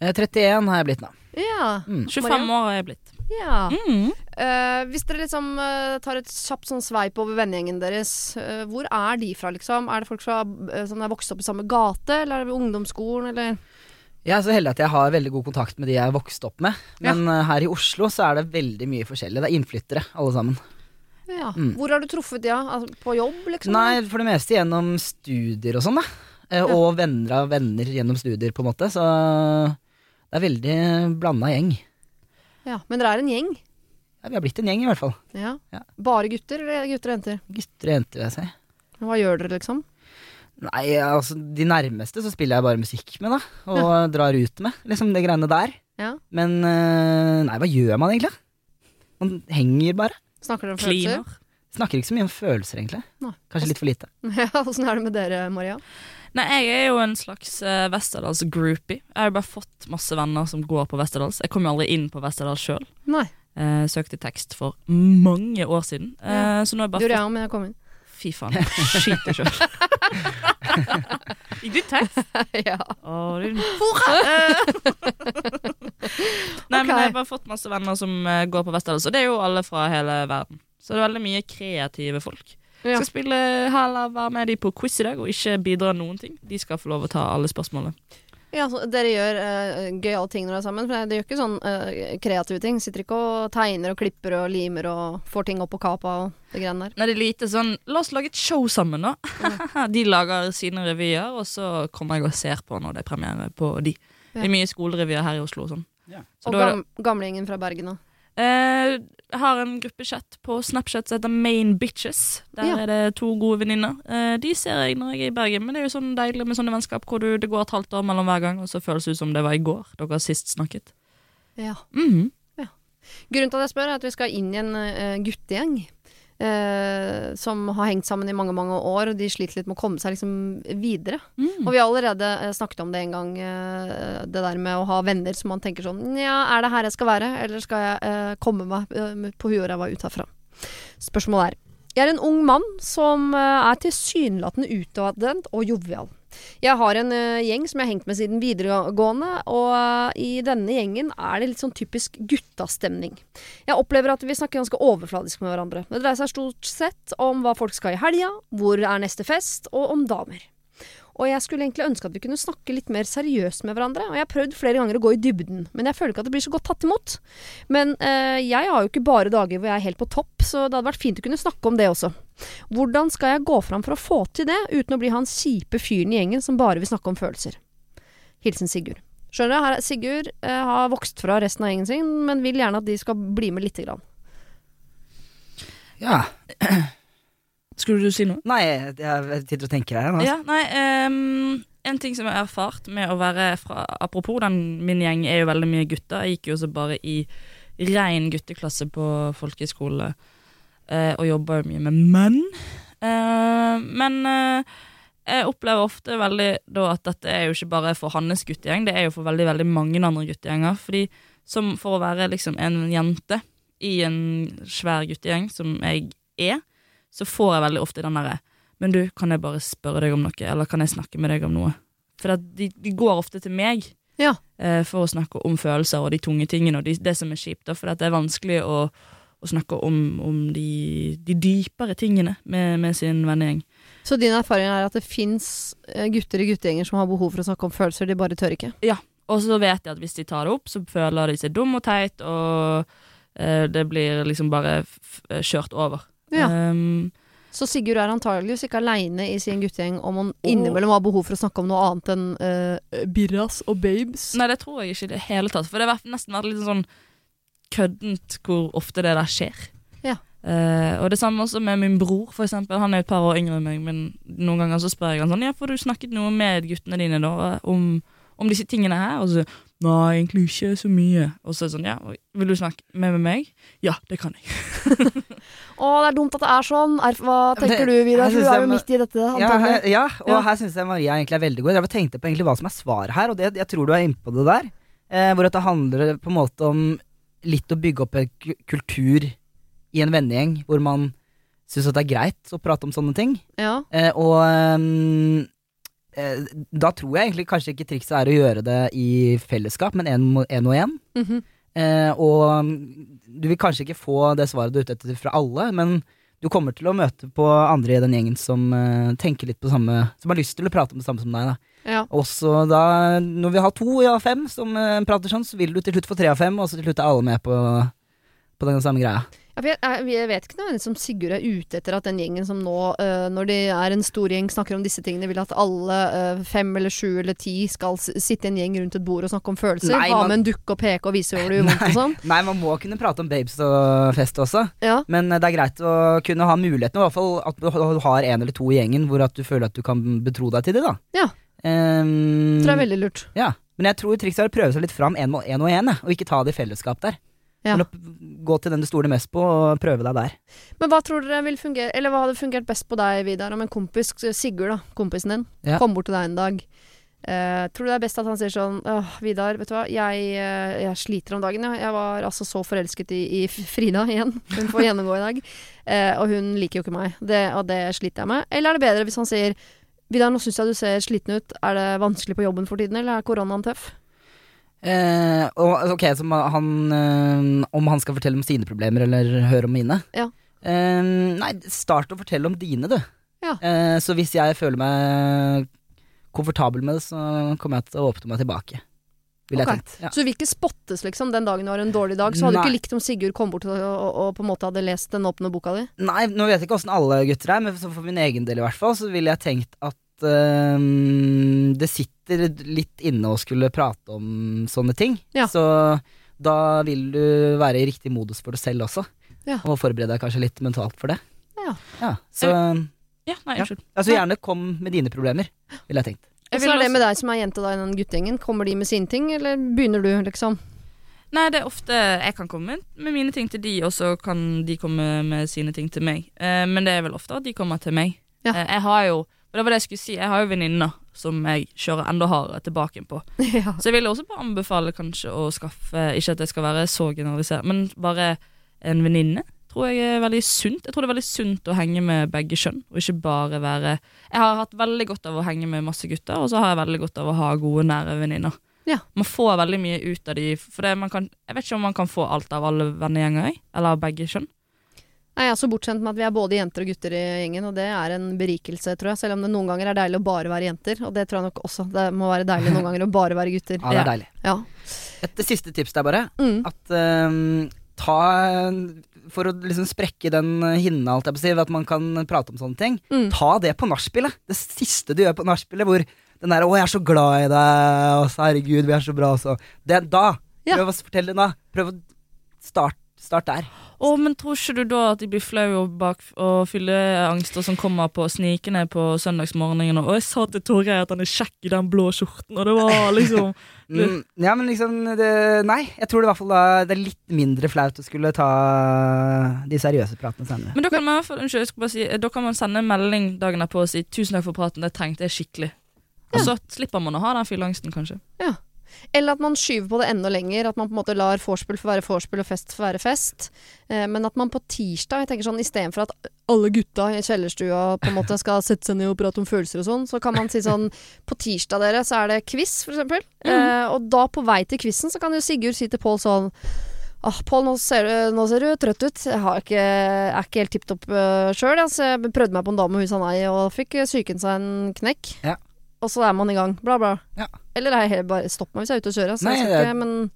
Eh, 31 har jeg blitt nå. Ja. Mm. 25 år har jeg blitt. Ja. Mm. Uh, hvis dere liksom uh, tar et kjapt sånn sveip over vennegjengen deres, uh, hvor er de fra, liksom? Er det folk fra, som er vokst opp i samme gate, eller er det ved ungdomsskolen, eller? Jeg er så heldig at jeg har veldig god kontakt med de jeg er vokst opp med. Men eh, her i Oslo så er det veldig mye forskjellig. Det er innflyttere, alle sammen. Ja. Mm. Hvor har du truffet de, ja? Altså, på jobb, liksom? Nei, for det meste gjennom studier og sånn, da. Ja. Og venner av venner gjennom studier, på en måte. Så det er veldig blanda gjeng. Ja, men dere er en gjeng? Ja, vi har blitt en gjeng, i hvert fall. Ja. Ja. Bare gutter, eller gutter og jenter? Gutter og jenter, vil jeg si. Hva gjør dere, liksom? Nei, altså de nærmeste så spiller jeg bare musikk med, da. Og drar ut med. Liksom det greiene der. Ja. Men eh, nei, hva gjør man egentlig? Man henger bare. Snakker dere om følelser? Kliner. Snakker ikke så mye om følelser, egentlig. Nei. Kanskje litt for lite. Ja, Åssen er det med dere, Maria? Nei, jeg er jo en slags uh, Westerdals-groupie. Jeg har jo bare fått masse venner som går på Westerdals. Jeg kom jo aldri inn på Westerdals sjøl. Uh, søkte tekst for mange år siden. Uh, Ja. Så nå har jeg bare gjorde fått jeg òg, men jeg kom inn. Fy faen, skyt deg sjøl. Gikk du tekst? ja. Å, din hore! Nei, men jeg har bare fått masse venner som går på Westerdals, og det er jo alle fra hele verden. Så det er veldig mye kreative folk. Ja. Skal spille heller være med de på quiz i dag og ikke bidra noen ting. De skal få lov å ta alle spørsmålene. Ja, så dere gjør uh, gøyale ting når dere er sammen. For dere gjør ikke sånn uh, kreative ting. Sitter ikke og tegner og klipper og limer og får ting opp på kapa og det greiene der. Nei, det er lite sånn La oss lage et show sammen, da. de lager sine revyer, og så kommer jeg og ser på når det er premiere på de. Det er mye skolerevyer her i Oslo og sånn. Ja. Så Og gam gamlingen fra Bergen òg. Eh, jeg har en gruppechat på Snapchat som heter Main Bitches. Der Ja. er det to gode venninner. Eh, de ser jeg når jeg er i Bergen, men det er jo sånn deilig med sånne vennskap hvor du, det går et halvt år mellom hver gang, og så føles det ut som det var i går dere sist snakket. Ja. Mhm. Grunnen til at jeg spør, er at vi skal inn i en uh, guttegjeng. Eh, som har hengt sammen i mange mange år, og de sliter litt med å komme seg liksom videre. Mm. Og vi har allerede eh, snakket om det en gang, eh, det der med å ha venner som man tenker sånn Ja, er det her jeg skal være, eller skal jeg eh, komme meg eh, på huet og ræva ut herfra? Spørsmålet er Jeg er en ung mann som eh, er tilsynelatende utadvendt og jovial. Jeg har en uh, gjeng som jeg har hengt med siden videregående, og uh, i denne gjengen er det litt sånn typisk guttastemning. Jeg opplever at vi snakker ganske overfladisk med hverandre. Det dreier seg stort sett om hva folk skal i helga, hvor er neste fest, og om damer. Og jeg skulle egentlig ønske at vi kunne snakke litt mer seriøst med hverandre. Og jeg har prøvd flere ganger å gå i dybden, men jeg føler ikke at det blir så godt tatt imot. Men eh, jeg har jo ikke bare dager hvor jeg er helt på topp, så det hadde vært fint å kunne snakke om det også. Hvordan skal jeg gå fram for å få til det, uten å bli han kjipe fyren i gjengen som bare vil snakke om følelser? Hilsen Sigurd. Skjønner her er Sigurd eh, har vokst fra resten av gjengen sin, men vil gjerne at de skal bli med lite grann. Ja. Skulle du si noe? Nei, jeg, jeg sitter og tenker her Altså. Ja, nei um, en ting som jeg har erfart med å være fra Apropos, den, min gjeng er jo veldig mye gutter. Jeg gikk jo også bare i rein gutteklasse på folkehøyskole uh, og jobba jo mye med menn. Uh, men uh, jeg opplever ofte veldig da at dette er jo ikke bare for hans guttegjeng, det er jo for veldig veldig mange andre guttegjenger. Fordi som for å være liksom en jente i en svær guttegjeng, som jeg er, så får jeg veldig ofte den derre Men du, kan jeg bare spørre deg om noe, eller kan jeg snakke med deg om noe? For at de, de går ofte til meg Ja. eh, for å snakke om følelser og de tunge tingene og de, det som er kjipt. For at det er vanskelig å, å snakke om, om de, de dypere tingene med, med sin vennegjeng. Så din erfaring er at det fins gutter i guttegjenger som har behov for å snakke om følelser, de bare tør ikke? Ja, Og så vet jeg at hvis de tar det opp, så føler de seg dum og teit, og eh, det blir liksom bare kjørt over. Ja. Um, Så Sigurd er antageligvis ikke aleine i sin guttegjeng om han innimellom har behov for å snakke om noe annet enn uh, birras og babes. nei, det tror jeg ikke i det hele tatt. For det har nesten vært litt sånn køddent hvor ofte det der skjer. Ja. Uh, og det samme også med min bror, for eksempel. Han er et par år yngre enn meg, men noen ganger så spør jeg han sånn Ja, får du snakket noe med guttene dine da om, om disse tingene her? Og så Nei, egentlig ikke så mye. Og så er det sånn Ja, vil du snakke med, med meg? Ja, det kan jeg. Å, det er dumt at det er sånn. Er, hva tenker det- du, Vidar? du er jo midt i dette. Ja, her, ja, og Ja. her syns jeg Maria egentlig er veldig god. Jeg tenkte på egentlig hva som er svaret her, og det, jeg tror du er inne på det der. Eh, hvor at det handler på en måte om litt å bygge opp en kultur i en vennegjeng hvor man syns at det er greit å prate om sånne ting. Ja. Eh, og eh, da tror jeg egentlig kanskje ikke trikset er å gjøre det i fellesskap, men én og én. Mhm. Eh, og mm, du vil kanskje ikke få det svaret du er ute etter fra alle, men du kommer til å møte på andre i den gjengen som eh, tenker litt på samme Som har lyst til å prate om det samme som deg. da ja. Også da, når vi har to av fem som eh, prater sånn, så vil du til slutt få tre av fem, og så til slutt er alle med på, på den samme greia. Jeg, vet ikke noe om Sigurd er ute etter at den gjengen som nå, øh, når de er en stor gjeng, snakker om disse tingene, vil at alle øh, fem eller sju eller ti skal sitte i en gjeng rundt et bord og snakke om følelser. Nei, ha man- med en dukke og peke og vise hvor det gjør vondt og sånn. Nei, man må kunne prate om babes og fest også. Ja. Men eh, det er greit å kunne ha muligheten, i hvert fall at du har en eller to i gjengen hvor at du føler at du kan betro deg til det, da. Ja. Um, Tror jeg er veldig lurt. ja. Men jeg tror trikset er å prøve seg litt fram én og én, og ikke ta det i fellesskap der. Ja. Gå til den du stoler mest på, og prøve deg der. Men hva tror dere vil fungere Eller hva hadde fungert best på deg, Vidar, om en kompis, Sigurd, da, kompisen din, Ja. kom bort til deg en dag? Uh, tror du det er best at han sier sånn Åh, Vidar, vet du hva, jeg, uh, jeg sliter om dagen, ja. Jeg var altså så forelsket i, i Frida igjen. Hun får gjennomgå i dag. Uh, og hun liker jo ikke meg, det, og det sliter jeg med. Eller er det bedre hvis han sier Vidar, nå syns jeg du ser sliten ut. Er det vanskelig på jobben for tiden, eller er koronaen tøff? Eh, og ok, så han eh, Om han skal fortelle om sine problemer, eller høre om mine? Ja. Eh, nei, start å fortelle om dine, du. Ja. Eh, så hvis jeg føler meg komfortabel med det, så kommer jeg til å åpne meg tilbake. Jeg Ja. Så du vil ikke spottes, liksom, den dagen du har en dårlig dag? Så hadde du ikke likt om Sigurd kom bort og, og, og på en måte hadde lest den åpne boka di? Nei, nå vet jeg ikke åssen alle gutter er, men for min egen del i hvert fall, så ville jeg tenkt at ehm, det sitter litt inne å skulle prate om sånne ting. Ja. Så da vil du være i riktig modus for deg selv også. Ja. Og forberede deg kanskje litt mentalt for det. Ja. så Ja, nei, Ja. altså gjerne kom med dine problemer, ville jeg tenkt. Jeg så er det med deg som er jente da i den guttegjengen. Kommer de med sine ting, eller begynner du, liksom? Nei, det er ofte jeg kan komme med mine ting til de, og så kan de komme med sine ting til meg. Eh, men det er vel ofte at de kommer til meg. Ja. Eh, jeg har jo, og det var det jeg skulle si, jeg har jo venninner som jeg kjører enda hardere tilbake på. ja. Så jeg vil også bare anbefale kanskje å skaffe, ikke at jeg skal være så generalisert, men bare en venninne. Tror jeg er veldig sunt. Jeg tror det er veldig sunt å henge med begge kjønn, og ikke bare være Jeg har hatt veldig godt av å henge med masse gutter, og så har jeg veldig godt av å ha gode, nære venninner. Ja. Man får veldig mye ut av de, for det man kan Jeg vet ikke om man kan få alt av alle vennegjenger, eller av begge kjønn. Nei, Jeg er så bortskjemt med at vi er både jenter og gutter i gjengen, og det er en berikelse, tror jeg. Selv om det noen ganger er deilig å bare være jenter, og det tror jeg nok også. Det må være deilig noen ganger å bare være gutter. Ja, det er deilig. Ja. Et siste tips der, bare. Mm. At um, ta For å liksom sprekke den hinna, alt jeg på si, at man kan prate om sånne ting. Mm. Ta det på nachspielet. Det siste du gjør på nachspielet, hvor den der 'Å, jeg er så glad i deg', og så 'herregud, vi er så bra', og så det, Da! Ja. Prøv å fortelle det da. Prøv å starte start der. Å, men tror ikke du da at de blir flaue bak og fylleangster som kommer på snikende på søndagsmorgenen? Og 'Å, jeg sa til Torgeir at han er kjekk i den blå skjorten', og det var liksom Mm, ja, men liksom det, Nei, jeg tror det i hvert fall da det er litt mindre flaut å skulle ta de seriøse pratene senere. Men da kan man i hvert fall, unnskyld, jeg skal bare si Da kan man sende en melding dagen etterpå og si 'tusen takk for praten, det trengte jeg skikkelig'. Og så slipper man å ha den fylleangsten, kanskje. Eller at man skyver på det enda lenger. At man på en måte lar vorspiel få være vorspiel og fest få være fest. Eh, men at man på tirsdag jeg tenker sånn, Istedenfor at alle gutta i kjellerstua på en måte skal sette seg ned og prate om følelser og sånn, så kan man si sånn På tirsdag dere, så er det quiz, for eksempel. Eh, og da på vei til quizen så kan jo Sigurd si til Pål sånn Ah, Pål, nå, nå ser du trøtt ut. Jeg har ikke, er ikke helt tipp topp uh, sjøl. Altså, jeg prøvde meg på en dame med hus av nei, og fikk psyken seg en knekk. Ja. Og så er man i gang. Bla, bla. Ja. Eller er bare stopp meg hvis jeg er ute og kjører. Altså, Nei, det- ikke, men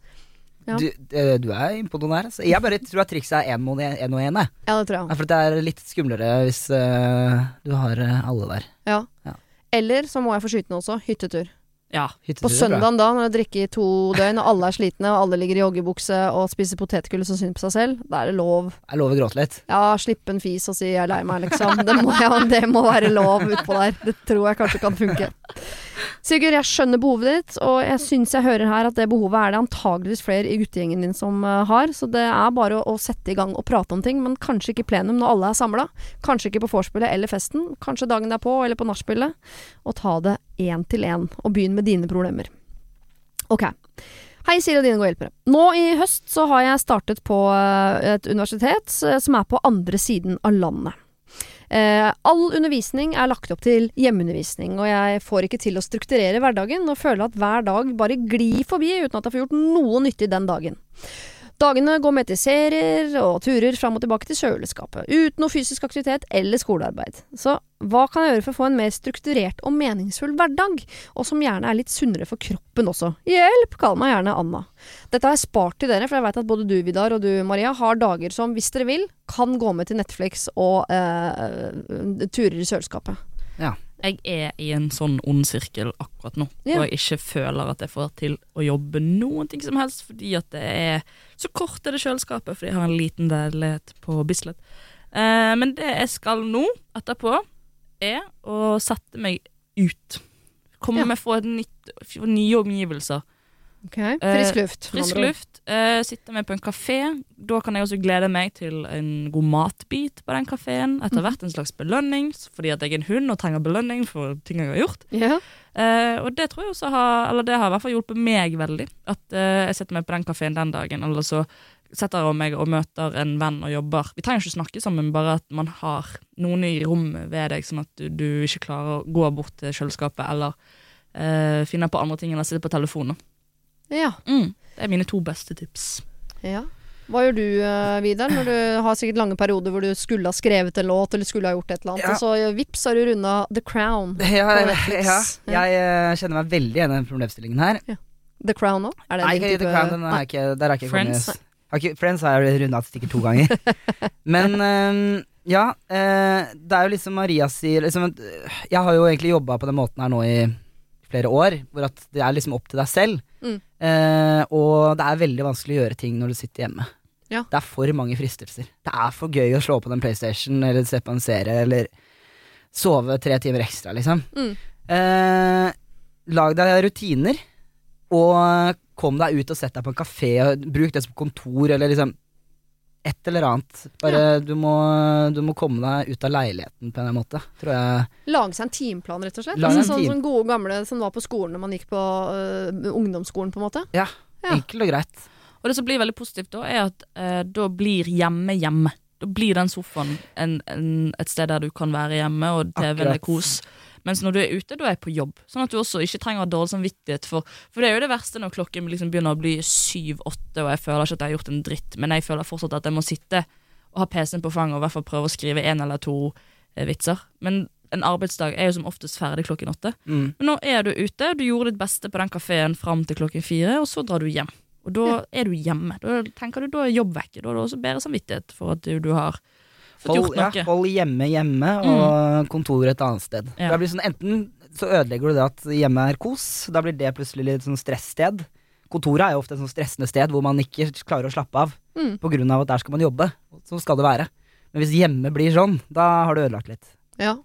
Ja. Du, eh, du er imponert. Altså. Jeg bare tror at trikset er én og én. ja, det tror jeg. Ja, For det er litt skumlere hvis uh, du har eh, alle der. Ja. Ja. Eller så må jeg få skyte noe også. Hyttetur. Ja. På søndagen da, når du drikker i to døgn, og alle er slitne, og alle ligger i joggebukse og spiser potetgull som synd på seg selv, da er det lov. Det er lov å gråte litt. Ja, slippe en fis og si 'jeg er lei meg', liksom. Det må, ja, det må være lov utpå der. Det tror jeg kanskje kan funke. Sigurd, jeg skjønner behovet ditt, og jeg syns jeg hører her at det behovet er det antageligvis flere i guttegjengen din som eh, har, så det er bare å, å sette i gang og prate om ting, men kanskje ikke i plenum når alle er samla. Kanskje ikke på vorspielet eller festen, kanskje dagen derpå eller på nachspielet, og ta det én til én, og begynn med dine problemer. Ok. Hei, Siri og dine gode hjelpere. Nå i høst så har jeg startet på eh, et universitet eh, som er på andre siden av landet. Eh, all undervisning er lagt opp til hjemmeundervisning, og jeg får ikke til å strukturere hverdagen og føler at hver dag bare glir forbi uten at jeg får gjort noe nyttig den dagen. Dagene går med til serier og turer fram og tilbake til kjøleskapet, uten noe fysisk aktivitet eller skolearbeid. Så hva kan jeg gjøre for å få en mer strukturert og meningsfull hverdag, og som gjerne er litt sunnere for kroppen også? Hjelp! Kall meg gjerne Anna. Dette har jeg spart til dere, for jeg vet at både du, Vidar, og du, Maria, har dager som, hvis dere vil, kan gå med til Netflix og eh, turer i kjøleskapet. Jeg er i en sånn ond sirkel akkurat nå, Ja. og jeg ikke føler at jeg får til å jobbe noen ting som helst, fordi at det er så kort er det kjøleskapet, fordi jeg har en liten leilighet på Bislett. Eh, men det jeg skal nå, etterpå, er å sette meg ut. Komme Ja. meg få nye omgivelser. Frisk luft. Eh, Frisk luft. Eh, sitte med på en kafé. Da kan jeg også glede meg til en god matbit på den kafeen. Etter Mhm. hvert en slags belønning, fordi at jeg er en hund og trenger belønning for ting jeg har gjort. Ja. Uh, og det tror jeg også har Eller det har i hvert fall hjulpet meg veldig. At uh, jeg setter meg på den kafeen den dagen, eller så setter jeg meg og møter en venn og jobber. Vi trenger ikke snakke sammen, bare at man har noen i rommet ved deg, sånn at du, du ikke klarer å gå bort til kjøleskapet eller eh, finne på andre ting enn å sitte på telefonen. ja. Mm. Det er mine to beste tips. Ja. Hva gjør du, uh, Vidar, når du har sikkert lange perioder hvor du skulle ha skrevet en låt, eller skulle ha gjort et eller annet, Ja. og så uh, vips har du runda The Crown. Ja, På ja, Netflix. ja. Jeg eh, kjenner meg veldig igjen i den problemstillingen her. The Crown òg? Er det Nei, type- The Crown, den er ikke, der er ikke Friends? kommet- Har ikke, Friends har jeg runda sikkert to ganger. Men eh, ja, eh, det er jo liksom Maria sier liksom, eh, Jeg har jo egentlig jobba på den måten her nå i flere år, hvor at det er liksom opp til deg selv. Mm. Eh, og det er veldig vanskelig å gjøre ting når du sitter hjemme. Ja. Det er for mange fristelser. Det er for gøy å slå på den PlayStation eller se på en serie eller sove tre timer ekstra, liksom. Mm. Eh, lag deg rutiner, og kom deg ut og sett deg på en kafé. Og bruk det som kontor, eller liksom et eller annet. Bare du, må, du må komme deg ut av leiligheten på en eller annen måte, tror jeg. Lage seg en timeplan, rett og slett. Lage Altså, en sånn team- som gode gamle som var på skolen når man gikk på uh, ungdomsskolen, på en måte. Ja. Enkelt og greit. Og det som blir veldig positivt da, er at eh, da blir hjemme hjemme. Da blir den sofaen en, en, et sted der du kan være hjemme, og TV-en er Akkurat. kos. Mens når du er ute, da er jeg på jobb. Sånn at du også ikke trenger dårlig samvittighet for For det er jo det verste når klokken liksom begynner å bli syv-åtte, og jeg føler ikke at jeg har gjort en dritt, men jeg føler fortsatt at jeg må sitte og ha PC-en på fanget og i hvert fall prøve å skrive en eller to eh, vitser. Men en arbeidsdag er jo som oftest ferdig klokken åtte. Mm. Men nå er du ute, du gjorde ditt beste på den kafeen fram til klokken fire, og så drar du hjem. Og da er du hjemme. Da tenker du, da er jobb vekke. Da har du også bedre samvittighet for at du, du har Hold, ja, hold hjemme hjemme, og kontoret et annet sted. Ja. Det blir sånn, enten så ødelegger du det at hjemme er kos, da blir det plutselig litt sånn stresssted. kontoret er jo ofte et sånn stressende sted hvor man ikke klarer å slappe av Mm. på grunn av at der skal man jobbe. Sånn skal det være. Men hvis hjemme blir sånn, da har du ødelagt litt. Ja.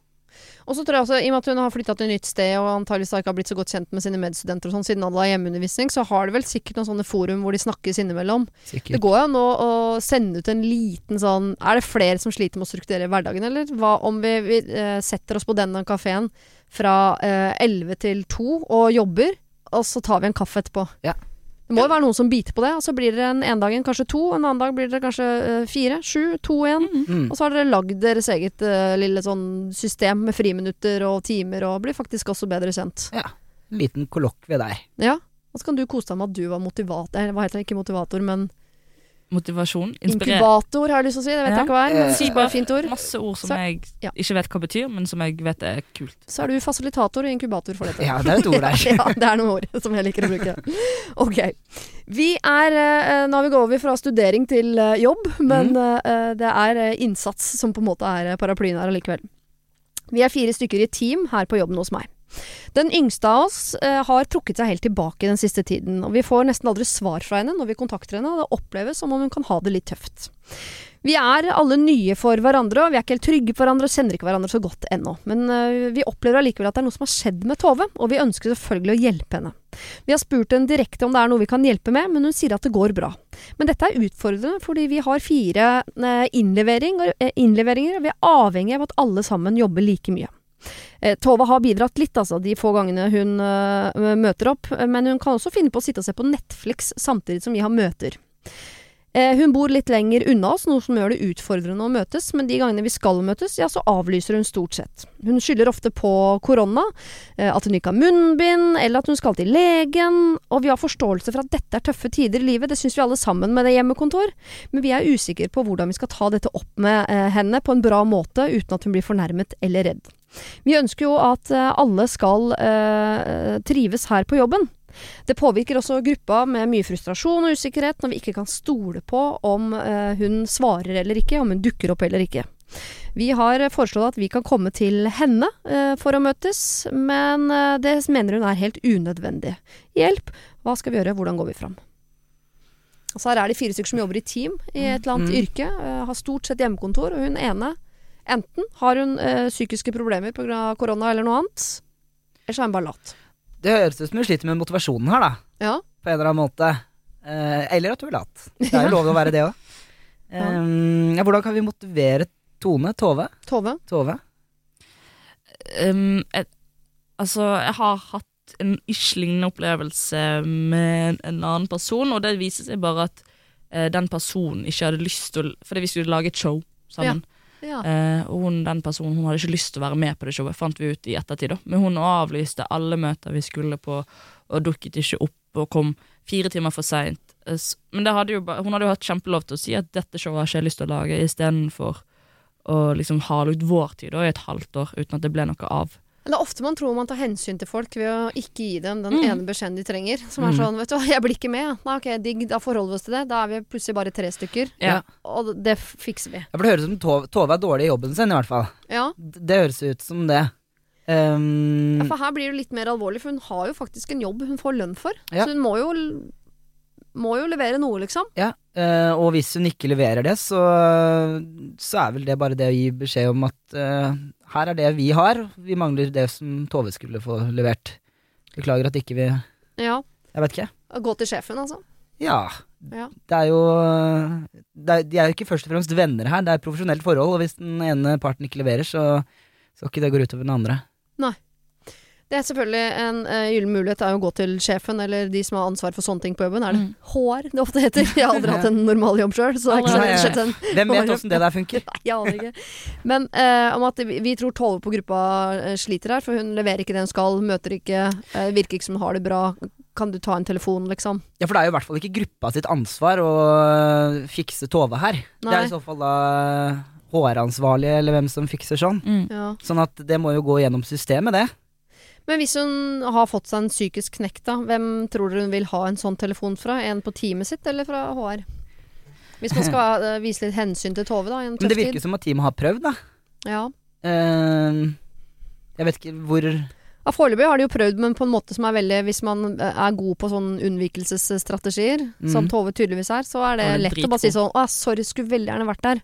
Og så tror jeg også, I og med at hun har flytta til et nytt sted og antageligvis ikke har blitt så godt kjent med sine medstudenter, og sånn, siden alle har hjemmeundervisning, så har de vel sikkert noen sånne forum hvor de snakkes innimellom. Sikkert. Det går jo nå å, å sende ut en liten sånn Er det flere som sliter med å strukturere hverdagen, eller? Hva om vi, vi eh, setter oss på denne kafeen fra eh, 11 til 2 og jobber, og så tar vi en kaffe etterpå? Ja. Det må jo være noen som biter på det, og så blir det en ene dagen kanskje to, en annen dag blir det kanskje eh, fire, sju, to igjen. Mm. Og så har dere lagd deres eget uh, lille sånn system med friminutter og timer, og blir faktisk også bedre kjent. Ja. En liten kollokvie der. Ja. Og så kan du kose deg med at du var motivator, eller hva heter det, ikke motivator, men Motivasjon. Inspirer. inkubator, har jeg lyst til å si. Det vet Ja. jeg ikke hva er, men Eh, det er bare fint ord. Masse ord som Så- jeg ja. ikke vet hva betyr, men som jeg vet er kult. Så er du fasilitator og inkubator for dette. Ja, det er et ord der. ja, det er noen ord som jeg liker å bruke. Ok. Vi er eh, Nå har vi gått over fra studering til eh, jobb, men Mm. eh, det er eh, innsats som på en måte er eh, paraplyen her allikevel. Vi er fire stykker i team her på jobben hos meg. Den yngste av oss eh, har trukket seg helt tilbake den siste tiden, og vi får nesten aldri svar fra henne når vi kontakter henne, og det oppleves som om hun kan ha det litt tøft. Vi er alle nye for hverandre, og vi er ikke helt trygge på hverandre og kjenner ikke hverandre så godt ennå. Men uh, vi opplever allikevel at det er noe som har skjedd med Tove, og vi ønsker selvfølgelig å hjelpe henne. Vi har spurt henne direkte om det er noe vi kan hjelpe med, men hun sier at det går bra. Men dette er utfordrende fordi vi har fire øh, innleveringer, øh, innleveringer, og vi er avhengig av at alle sammen jobber like mye. Eh, Tove har bidratt litt, altså, de få gangene hun øh, møter opp, men hun kan også finne på å sitte og se på Netflix samtidig som vi har møter. Eh, hun bor litt lenger unna oss, noe som gjør det utfordrende å møtes, men de gangene vi skal møtes, ja, så avlyser hun stort sett. Hun skylder ofte på korona, eh, at hun ikke har munnbind, eller at hun skal til legen, og vi har forståelse for at dette er tøffe tider i livet, det syns vi alle sammen med det hjemmekontor, men vi er usikre på hvordan vi skal ta dette opp med eh, henne på en bra måte, uten at hun blir fornærmet eller redd. Vi ønsker jo at eh, alle skal eh, trives her på jobben. Det påvirker også gruppa med mye frustrasjon og usikkerhet når vi ikke kan stole på om eh, hun svarer eller ikke, om hun dukker opp eller ikke. Vi har foreslått at vi kan komme til henne eh, for å møtes, men eh, det mener hun er helt unødvendig. Hjelp! Hva skal vi gjøre? Hvordan går vi fram? Altså her er det fire stykker som jobber i team i et eller annet Mm. yrke. eh, har stort sett hjemmekontor, og hun ene Enten har hun eh, psykiske problemer pga. korona eller noe annet, eller så er hun bare lat. Det høres ut som hun sliter med motivasjonen her, da. Ja. På en eller annen måte. Eh, eller at hun er lat. Det er jo lov å være det òg. ja, hvordan kan vi motivere Tone? Tove? Tove? Tove? Um, et, altså, jeg har hatt en ish lignende opplevelse med en annen person, og det viser seg bare at uh, den personen ikke hadde lyst til å Fordi vi skulle lage et show sammen. Ja. Eh, og hun, den personen hun hadde ikke lyst til å være med på det showet, fant vi ut i ettertid. da Men hun avlyste alle møter vi skulle på, og dukket ikke opp og kom fire timer for seint. Eh, Men hadde jo, hun hadde jo hatt kjempelov til å si at dette showet har ikke jeg lyst til å lage, istedenfor å liksom hale ut vår tid da, i et halvt år uten at det ble noe av. Det er ofte man tror man tar hensyn til folk ved å ikke gi dem den Mm. ene beskjeden de trenger. Som er Mm. sånn, vet du hva, jeg blir ikke med. Nei, ok, digg, da forholder vi oss til det. Da er vi plutselig bare tre stykker. Ja. Og det fikser vi. Det høres ut som Tove, Tove er dårlig i jobben sin, i hvert fall. Ja. Det høres ut som det. Um, ja, for her blir det litt mer alvorlig, for hun har jo faktisk en jobb hun får lønn for. Ja. Så hun må jo, må jo levere noe, liksom. ja, uh, og hvis hun ikke leverer det, så, så er vel det bare det å gi beskjed om at eh, her er det vi har, vi mangler det som Tove skulle få levert. Beklager at ikke vi Ja. Jeg vet ikke. Gå til sjefen, altså. Ja. Ja. Det er jo det er, De er jo ikke først og fremst venner her, det er et profesjonelt forhold, og hvis den ene parten ikke leverer, så skal ikke det gå utover den andre. Det er selvfølgelig en uh, gyllen mulighet er å gå til sjefen eller de som har ansvar for sånne ting på jobben. Er det Mm. HR det ofte heter? Jeg har aldri hatt en normal jobb sjøl, så Hvem vet åssen det der funker? Jeg aner ikke. Men uh, om at vi, vi tror Tove på gruppa eh, sliter her, for hun leverer ikke det hun skal, møter ikke, uh, virker ikke som hun har det bra. Kan du ta en telefon, liksom? Ja, for det er jo i hvert fall ikke gruppa sitt ansvar å fikse Tove her. Det er i så fall da HR-ansvarlige eller hvem som fikser sånn. Mm. Ja. Sånn at det må jo gå gjennom systemet, det. Men hvis hun har fått seg en psykisk knekk, da, hvem tror dere hun vil ha en sånn telefon fra? En på teamet sitt, eller fra HR? Hvis man skal eh, vise litt hensyn til Tove, da, Men det virker tid. som at teamet har prøvd, da. Ja. Uh, jeg vet ikke hvor Ja, Foreløpig har de jo prøvd, men på en måte som er veldig Hvis man eh, er god på sånne unnvikelsesstrategier, som Mhm. Tove tydeligvis er, så er det Ja, det er lett å bare si sånn Å, sorry, skulle veldig gjerne vært der.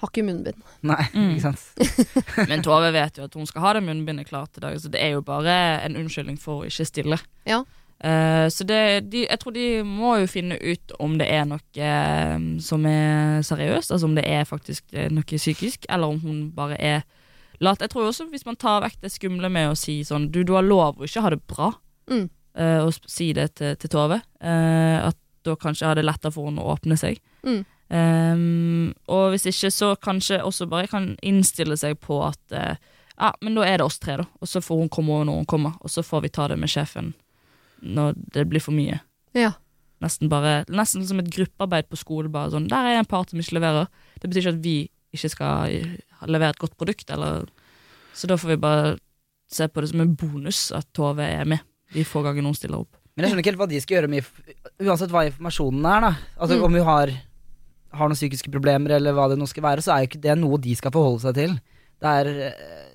Har ikke munnbind. Nei, Mm. ikke sant. Men Tove vet jo at hun skal ha det munnbindet klart i dag, så det er jo bare en unnskyldning for å ikke stille. Ja. Uh, så det, de, jeg tror de må jo finne ut om det er noe eh, som er seriøst, altså om det er faktisk eh, noe psykisk, eller om hun bare er lat. Jeg tror også hvis man tar vekk det skumle med å si sånn Du, du har lov å ikke ha det bra, Mm. uh, og si det til, til Tove, uh, at da kanskje er det lettere for henne å åpne seg. Mm. Ehm, og hvis ikke, så kanskje også bare kan innstille seg på at uh, Ja, men da er det oss tre, da. Og så får hun komme over når hun kommer, og så får vi ta det med sjefen når det blir for mye. Ja. Nesten bare Nesten som et gruppearbeid på skole. Bare sånn, Der er en part som ikke leverer. Det betyr ikke at vi ikke skal eh, levere et godt produkt, eller Så da får vi bare se på det som en bonus at Tove er med de få gangene hun stiller opp. Men jeg skjønner ikke helt hva de skal gjøre med Uansett hva informasjonen er, da. Altså Mm. Om vi har, har noen psykiske problemer, eller hva det nå skal være, så er jo ikke det noe de skal forholde seg til. Det er eh,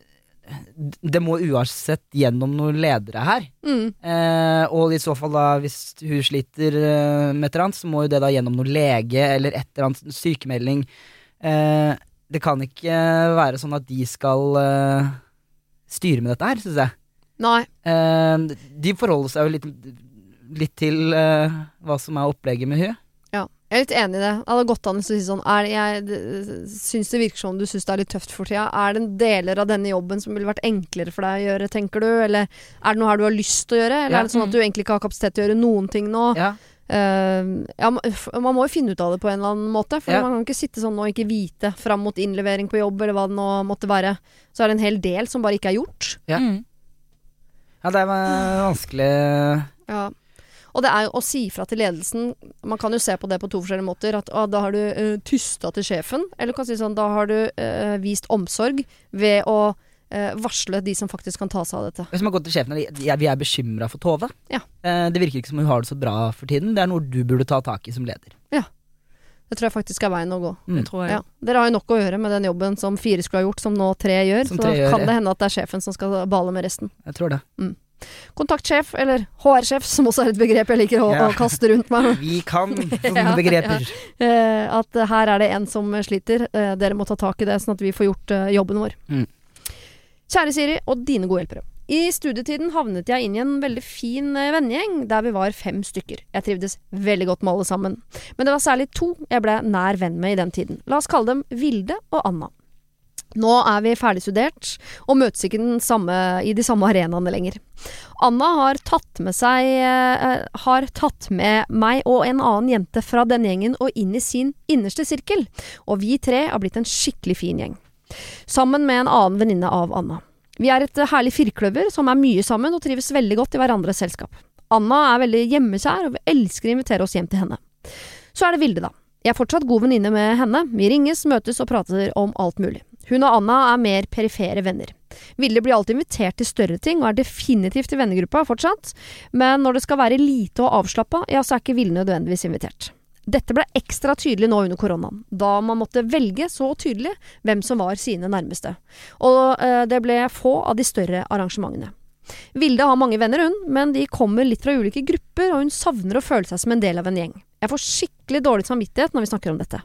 Det må uansett gjennom noen ledere her. Mm. Eh, og i så fall, da, hvis hun sliter eh, med et eller annet, så må jo det da gjennom noen lege eller et eller annet sykemelding. Eh, det kan ikke være sånn at de skal eh, styre med dette her, syns jeg. Nei. De forholder seg jo litt, litt til hva som er opplegget med hun. Jeg er litt enig i det. Det hadde gått an å si sånn er det, Jeg syns det virker som du syns det er litt tøft for tida. Er det en deler av denne jobben som ville vært enklere for deg å gjøre, tenker du? Eller er det noe her du har lyst til å gjøre? Eller Ja. er det sånn at du egentlig ikke har kapasitet til å gjøre noen ting nå? Ja. Uh, ja, man må jo finne ut av det på en eller annen måte. For Ja. man kan ikke sitte sånn og ikke vite fram mot innlevering på jobb, eller hva det nå måtte være. Så er det en hel del som bare ikke er gjort. Ja. Mm. ja, det er vanskelig Ja. Og det er jo å si fra til ledelsen Man kan jo se på det på to forskjellige måter. At ah, da har du uh, tysta til sjefen. Eller du kan si sånn da har du uh, vist omsorg ved å uh, varsle de som faktisk kan ta seg av dette. Hvis man går til sjefen og sier, vi er bekymra for Tove. Ja. Uh, det virker ikke som hun har det så bra for tiden. Det er noe du burde ta tak i som leder. Ja. Det tror jeg faktisk er veien å gå. Mm. Det tror jeg. Ja. Dere har jo nok å gjøre med den jobben som fire skulle ha gjort, som nå tre gjør. Som så tre gjør, kan det hende at det er sjefen som skal bale med resten. Jeg tror det. Kontaktsjef, eller HR-sjef, som også er et begrep jeg liker å, Ja. å kaste rundt meg. Vi kan sånne Ja, begreper. Eh, at her er det en som sliter. Eh, dere må ta tak i det, sånn at vi får gjort eh, jobben vår. Mm. Kjære Siri og dine gode hjelpere. I studietiden havnet jeg inn i en veldig fin eh, vennegjeng der vi var fem stykker. Jeg trivdes veldig godt med alle sammen. Men det var særlig to jeg ble nær venn med i den tiden. La oss kalle dem Vilde og Anna. Nå er vi ferdig studert, og møtes ikke samme, i de samme arenaene lenger. Anna har tatt med seg eh, Har tatt med meg og en annen jente fra denne gjengen og inn i sin innerste sirkel, og vi tre har blitt en skikkelig fin gjeng. Sammen med en annen venninne av Anna. Vi er et herlig firkløver som er mye sammen og trives veldig godt i hverandres selskap. Anna er veldig hjemmekjær og vi elsker å invitere oss hjem til henne. Så er det Vilde, da. Jeg er fortsatt god venninne med henne. Vi ringes, møtes og prater om alt mulig. Hun og Anna er mer perifere venner. Vilde blir alltid invitert til større ting, og er definitivt i vennegruppa fortsatt, men når det skal være lite og avslappa, ja, så er ikke Vilde nødvendigvis invitert. Dette ble ekstra tydelig nå under koronaen, da man måtte velge så tydelig hvem som var sine nærmeste. Og eh, det ble få av de større arrangementene. Vilde har mange venner, hun, men de kommer litt fra ulike grupper, og hun savner å føle seg som en del av en gjeng. Jeg får skikkelig dårlig samvittighet når vi snakker om dette,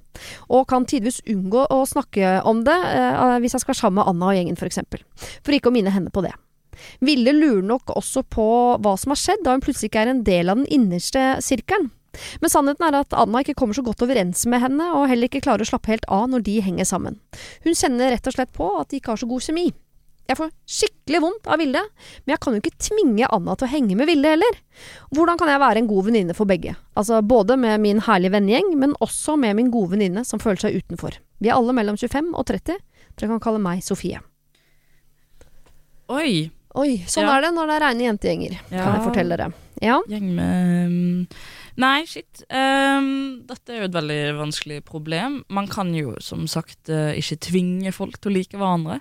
og kan tidvis unngå å snakke om det eh, hvis jeg skal være sammen med Anna og gjengen, for eksempel, for ikke å minne henne på det. Ville lurer nok også på hva som har skjedd, da hun plutselig ikke er en del av den innerste sirkelen. Men sannheten er at Anna ikke kommer så godt overens med henne, og heller ikke klarer å slappe helt av når de henger sammen. Hun kjenner rett og slett på at de ikke har så god kjemi. Jeg får skikkelig vondt av Vilde, men jeg kan jo ikke tvinge Anna til å henge med Vilde heller. Hvordan kan jeg være en god venninne for begge? Altså både med min herlige vennegjeng, men også med min gode venninne som føler seg utenfor. Vi er alle mellom 25 og 30. Dere kan kalle meg Sofie. Oi. Oi, sånn Ja. er det når det er reine jentegjenger, Ja. kan jeg fortelle dere. Ja. Gjeng med um, Nei, shit. Um, dette er jo et veldig vanskelig problem. Man kan jo som sagt eh, ikke tvinge folk til å like hverandre.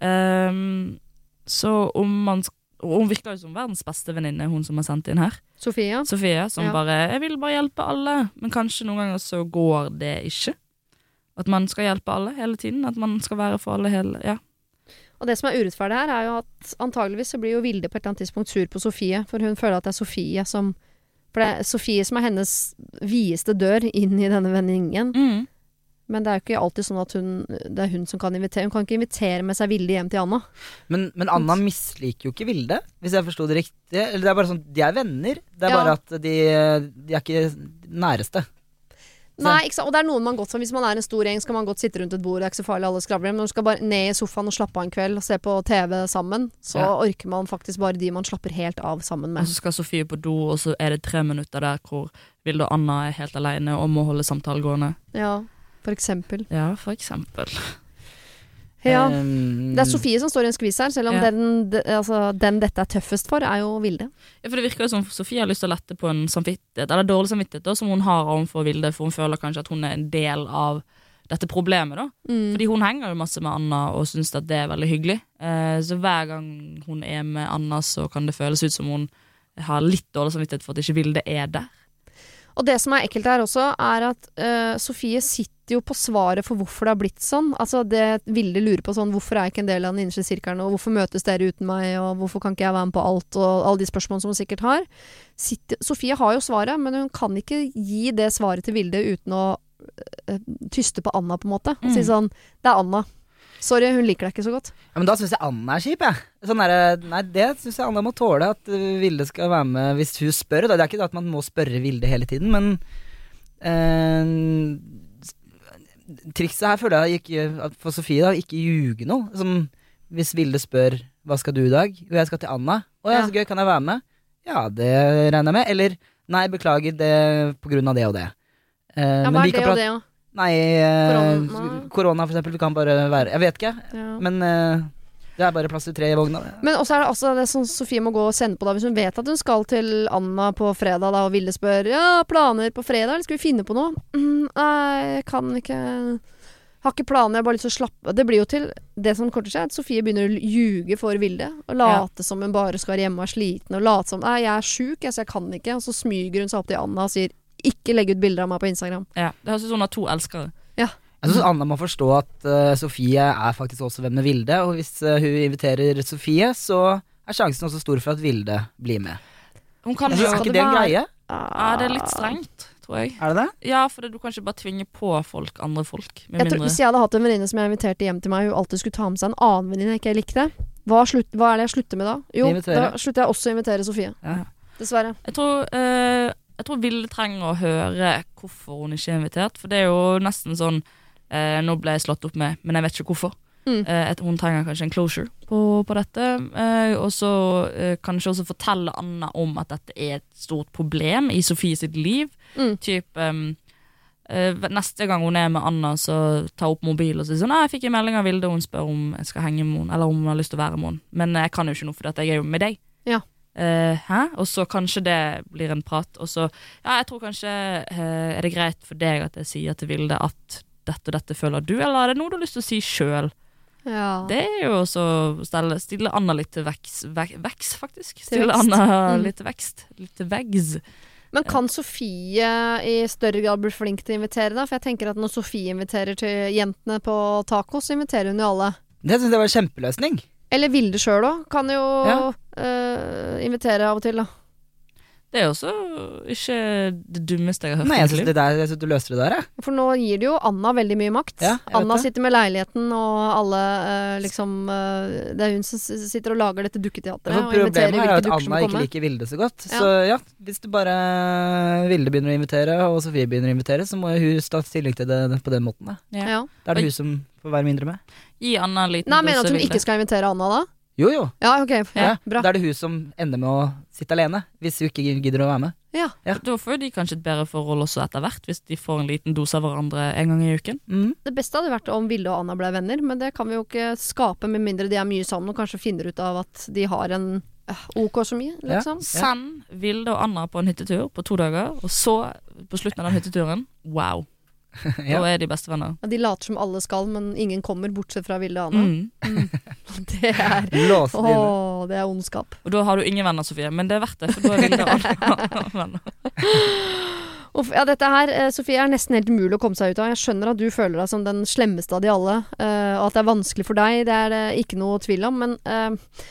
Um, så om man Hun virker jo som verdens beste venninne, hun som har sendt inn her. Sofia. Sofia som Ja. bare 'Jeg vil bare hjelpe alle', men kanskje noen ganger så går det ikke. At man skal hjelpe alle hele tiden. At man skal være for alle hele Ja. Og det som er urettferdig her, er jo at antageligvis så blir jo Vilde på et eller annet tidspunkt sur på Sofie, for hun føler at det er Sofie som For det er Sofie som er hennes videste dør inn i denne vendingen. Mm. Men det er jo ikke alltid sånn at hun, det er hun som kan invitere. Hun kan ikke invitere med seg Vilde hjem til Anna. Men, men Anna misliker jo ikke Vilde, hvis jeg forsto det riktig. Eller det er bare sånn, De er venner, det er Ja. bare at de, de er ikke næreste. Så- Nei, ikke sant? Og det er noen man godt som Hvis man er en stor gjeng, skal man godt sitte rundt et bord, det er ikke så farlig, alle skravler. Men når man skal bare ned i sofaen og slappe av en kveld og se på TV sammen, så Ja. orker man faktisk bare de man slapper helt av sammen med. Og så skal Sofie på do, og så er det tre minutter der hvor Vilde og Anna er helt alene og må holde samtalen gående. Ja, for eksempel. Ja, for eksempel. Ja. Ehm, Det er Sofie som står i en skvis her, selv om Ja. den, de, altså, den dette er tøffest for, er jo Vilde. Ja, for Det virker jo som Sofie har lyst til å lette på en samvittighet, eller dårlig samvittighet da, som hun har overfor Vilde, for hun føler kanskje at hun er en del av dette problemet. da. Mm. Fordi hun henger jo masse med Anna og syns at det er veldig hyggelig. Eh, så hver gang hun er med Anna, så kan det føles ut som hun har litt dårlig samvittighet for at ikke Vilde er der. Og det som er ekkelt her også, er at uh, Sofie sitter jo på svaret for hvorfor det har blitt sånn. Altså det Vilde lurer på sånn, hvorfor er jeg ikke en del av den innerste sirkelen, og hvorfor møtes dere uten meg, og hvorfor kan ikke jeg være med på alt, og alle de spørsmålene som hun sikkert har. Sitter, Sofie har jo svaret, men hun kan ikke gi det svaret til Vilde uten å uh, tyste på Anna, på en måte. Og si Mm. sånn Det er Anna. Sorry, hun liker deg ikke så godt. Ja, men da syns jeg Anna er kjip, jeg. Sånn der, nei, det syns jeg Anna må tåle, at uh, Vilde skal være med hvis hun spør. Da. Det er ikke det at man må spørre Vilde hele tiden, men eh, Trikset her føler jeg ikke at for Sofie, da, ikke ljuge noe. Som hvis Vilde spør 'hva skal du i dag?' og jeg skal til Anna. 'Å ja, så gøy, kan jeg være med?' Ja, det regner jeg med. Eller 'nei, beklager, det på grunn av det og det'. Eh, Ja, men hva vi er kan det og det, ja? Nei, eh, Korona. korona for eksempel. Vi kan bare være Jeg vet ikke, ja. men eh, det er bare plass til tre i vogna. Men også er det altså det som Sofie må gå og sende på da Hvis hun vet at hun skal til Anna på fredag da, og Ville spør Ja, planer på fredag, eller skal vi finne på noe? Mm, nei, kan ikke Har ikke planer, jeg har bare lyst til å slappe Det blir jo til Det som korter er at Sofie begynner å ljuge for Vilde. Og late som hun bare skal være hjemme og er sliten, og late som Nei, jeg er sjuk, jeg, så jeg kan ikke. Og så smyger hun seg opp til Anna og sier Ikke legge ut bilder av meg på Instagram. Ja, Det høres ut som hun har to elskere. Jeg syns Anna må forstå at uh, Sofie er faktisk også venn med Vilde, og hvis uh, hun inviterer Sofie, så er sjansen også stor for at Vilde blir med. Hun kan jo ikke det det en greie? Ja, det er litt strengt. Er det det? Ja, for det, du kan ikke bare tvinge på folk andre folk. Med Jeg tror, hvis jeg hadde hatt en venninne som jeg inviterte hjem til meg, hun alltid skulle ta med seg en annen venninne jeg ikke likte, hva, slutt, hva er det jeg slutter med da? Jo, da slutter jeg også å invitere Sofie. Ja. Dessverre. Jeg tror, eh, jeg tror Vilde trenger å høre hvorfor hun ikke er invitert. For det er jo nesten sånn eh, Nå ble jeg slått opp med, men jeg vet ikke hvorfor. Mm. Eh, hun trenger kanskje en closure på, på dette. Eh, og så eh, kanskje også fortelle Anna om at dette er et stort problem i Sofie sitt liv. Mm. Typ ehm, eh, Neste gang hun er med Anna, så tar hun opp mobilen og sier sånn «Nei, 'Jeg fikk en melding av Vilde, og hun spør om jeg skal henge med henne, eller om hun har lyst til å være med henne.' Men jeg kan jo ikke noe, for jeg er jo med deg. Ja. Eh, hæ? Og så kanskje det blir en prat. Og så Ja, jeg tror kanskje uh, Er det greit for deg at jeg sier til Vilde at dette og dette føler du, eller er det noe du har lyst til å si sjøl? Ja. Det er jo også å stille Anna litt til veks, vek, vekst faktisk. Stille vekst. Anna Mm. litt til vekst. Litt til veggs. Men kan Sofie i større grad bli flink til å invitere, da? For jeg tenker at når Sofie inviterer til jentene på taco, så inviterer hun jo alle. Det syns jeg var en kjempeløsning. Eller Vilde sjøl òg. Kan jo Ja. uh, invitere av og til, da. Det er også ikke det dummeste jeg har hørt. Nei, jeg syns det der, jeg synes du løste det der, jeg. For nå gir det jo Anna veldig mye makt. Ja, Anna det. sitter med leiligheten, og alle eh, liksom eh, Det er hun som sitter og lager dette dukketeatret. Ja, Og problemet er at Anna ikke liker Vilde så godt. Ja. Så ja, hvis du bare Vilde begynner å invitere, og Sofie begynner å invitere, så må jo hun ta stilling til det på den måten. Da, Ja. Ja. da er det hun som får være mindre med. Gi Anna en liten Nei, mener du at hun ikke skal invitere Anna da? Jo, jo. Ja, ok. Ja, Ja, bra. Da er det hun som ender med å sitte alene, hvis hun ikke gidder å være med. Ja. Ja. Da får jo de kanskje et bedre forhold også etter hvert, hvis de får en liten dose av hverandre en gang i uken. Mm. Det beste hadde vært om Vilde og Anna ble venner, men det kan vi jo ikke skape med mindre de er mye sammen og kanskje finner ut av at de har en øh, OK så mye, Ja. liksom. Send Vilde og Anna på en hyttetur på to dager, og så, på slutten av den hytteturen, wow. Ja. Da er de bestevenner. Ja, de later som alle skal, men ingen kommer, bortsett fra Vilde og Anna. Mm. Det er Låst å, det er ondskap. Og da har du ingen venner, Sofie, men det er verdt det, for da er Vilde og Anna venner. Uff, ja, dette her, eh, Sofie, er nesten helt umulig å komme seg ut av. Jeg skjønner at du føler deg som den slemmeste av de alle, eh, og at det er vanskelig for deg. Det er det ikke noe tvil om. Men eh,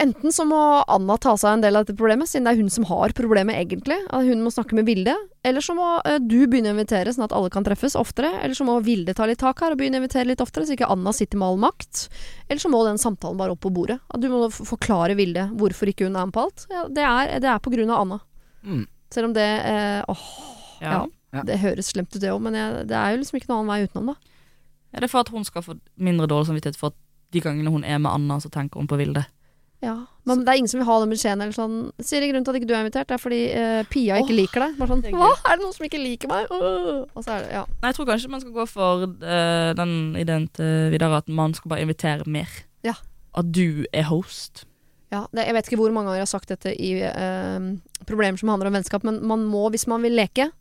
enten så må Anna ta seg en del av dette problemet, siden det er hun som har problemet egentlig. At hun må snakke med Vilde. Eller så må eh, du begynne å invitere, sånn at alle kan treffes oftere. Eller så må Vilde ta litt tak her og begynne å invitere litt oftere, så ikke Anna sitter med all makt. Eller så må den samtalen bare opp på bordet. At du må forklare Vilde hvorfor ikke hun er med på alt. Ja, det, er, det er på grunn av Anna. Mm. Selv om det eh, Åh, Ja. ja. Ja. Det høres slemt ut, det òg, men jeg, det er jo liksom ikke noen annen vei utenom, da. Er det for at hun skal få mindre dårlig samvittighet for at de gangene hun er med Anna, så tenker hun på Vilde. Ja. Men det er ingen som vil ha den beskjeden eller sånn Siri, grunnen til at ikke du er invitert, det er fordi eh, Pia ikke oh, liker deg. Bare sånn. Hva? Er det noen som ikke liker meg? Uh! Og så er det Ja. Nei, jeg tror kanskje man skal gå for uh, den ideen til Vidar at man skal bare invitere mer. Ja. At du er host. ja det, jeg vet ikke hvor mange ganger jeg har sagt dette i uh, problemer som handler om vennskap, men man må, hvis man vil leke,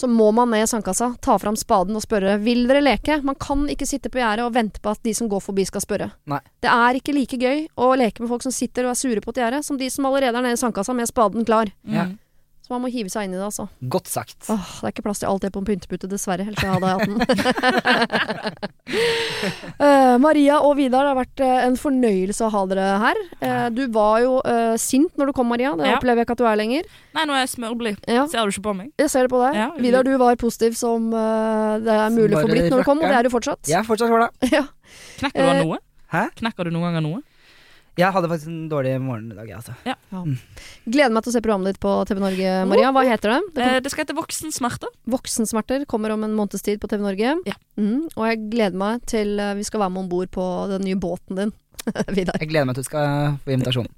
så må man ned i sandkassa, ta fram spaden og spørre Vil dere leke. Man kan ikke sitte på gjerdet og vente på at de som går forbi skal spørre. Nei. Det er ikke like gøy å leke med folk som sitter og er sure på et gjerde, som de som allerede er nede i sandkassa med spaden klar. Ja. Mm. Så man må hive seg inn i det, altså. Godt sagt. Åh, det er ikke plass til alt det på en pyntepute, dessverre. Helt siden jeg hatt den. uh, Maria og Vidar, det har vært eh, en fornøyelse å ha dere her. Uh, du var jo uh, sint når du kom, Maria. Det Ja. opplever jeg ikke at du er lenger. Nei, nå er jeg smørblid. Ja, Ser du ikke på meg? jeg ser det på deg. Ja, Vidar, du var positiv som det er mulig å for blitt når du kom, og det er du fortsatt. Jeg er fortsatt for det. Ja. Knekker du av noe? Hæ? Knekker du noen ganger noe? Jeg hadde faktisk en dårlig morgen i dag, jeg, altså. Gleder meg til å se programmet ditt på TV Norge, Maria. Hva heter det? det Eh, kom, det skal hete Voksensmerter. Voksensmerter kommer om en måneds tid på TV Norge. Ja. Mm, og jeg gleder meg til eh, vi skal være med om bord på den nye båten din, Vidar. Jeg gleder meg til du skal få invitasjon.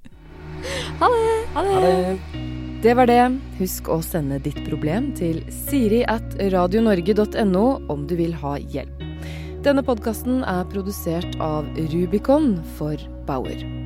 Ha det! Ha det. Det var det. Husk å sende ditt problem til siri at radionorge.no om du vil ha hjelp. Denne podkasten er produsert av Rubicon for Bauer.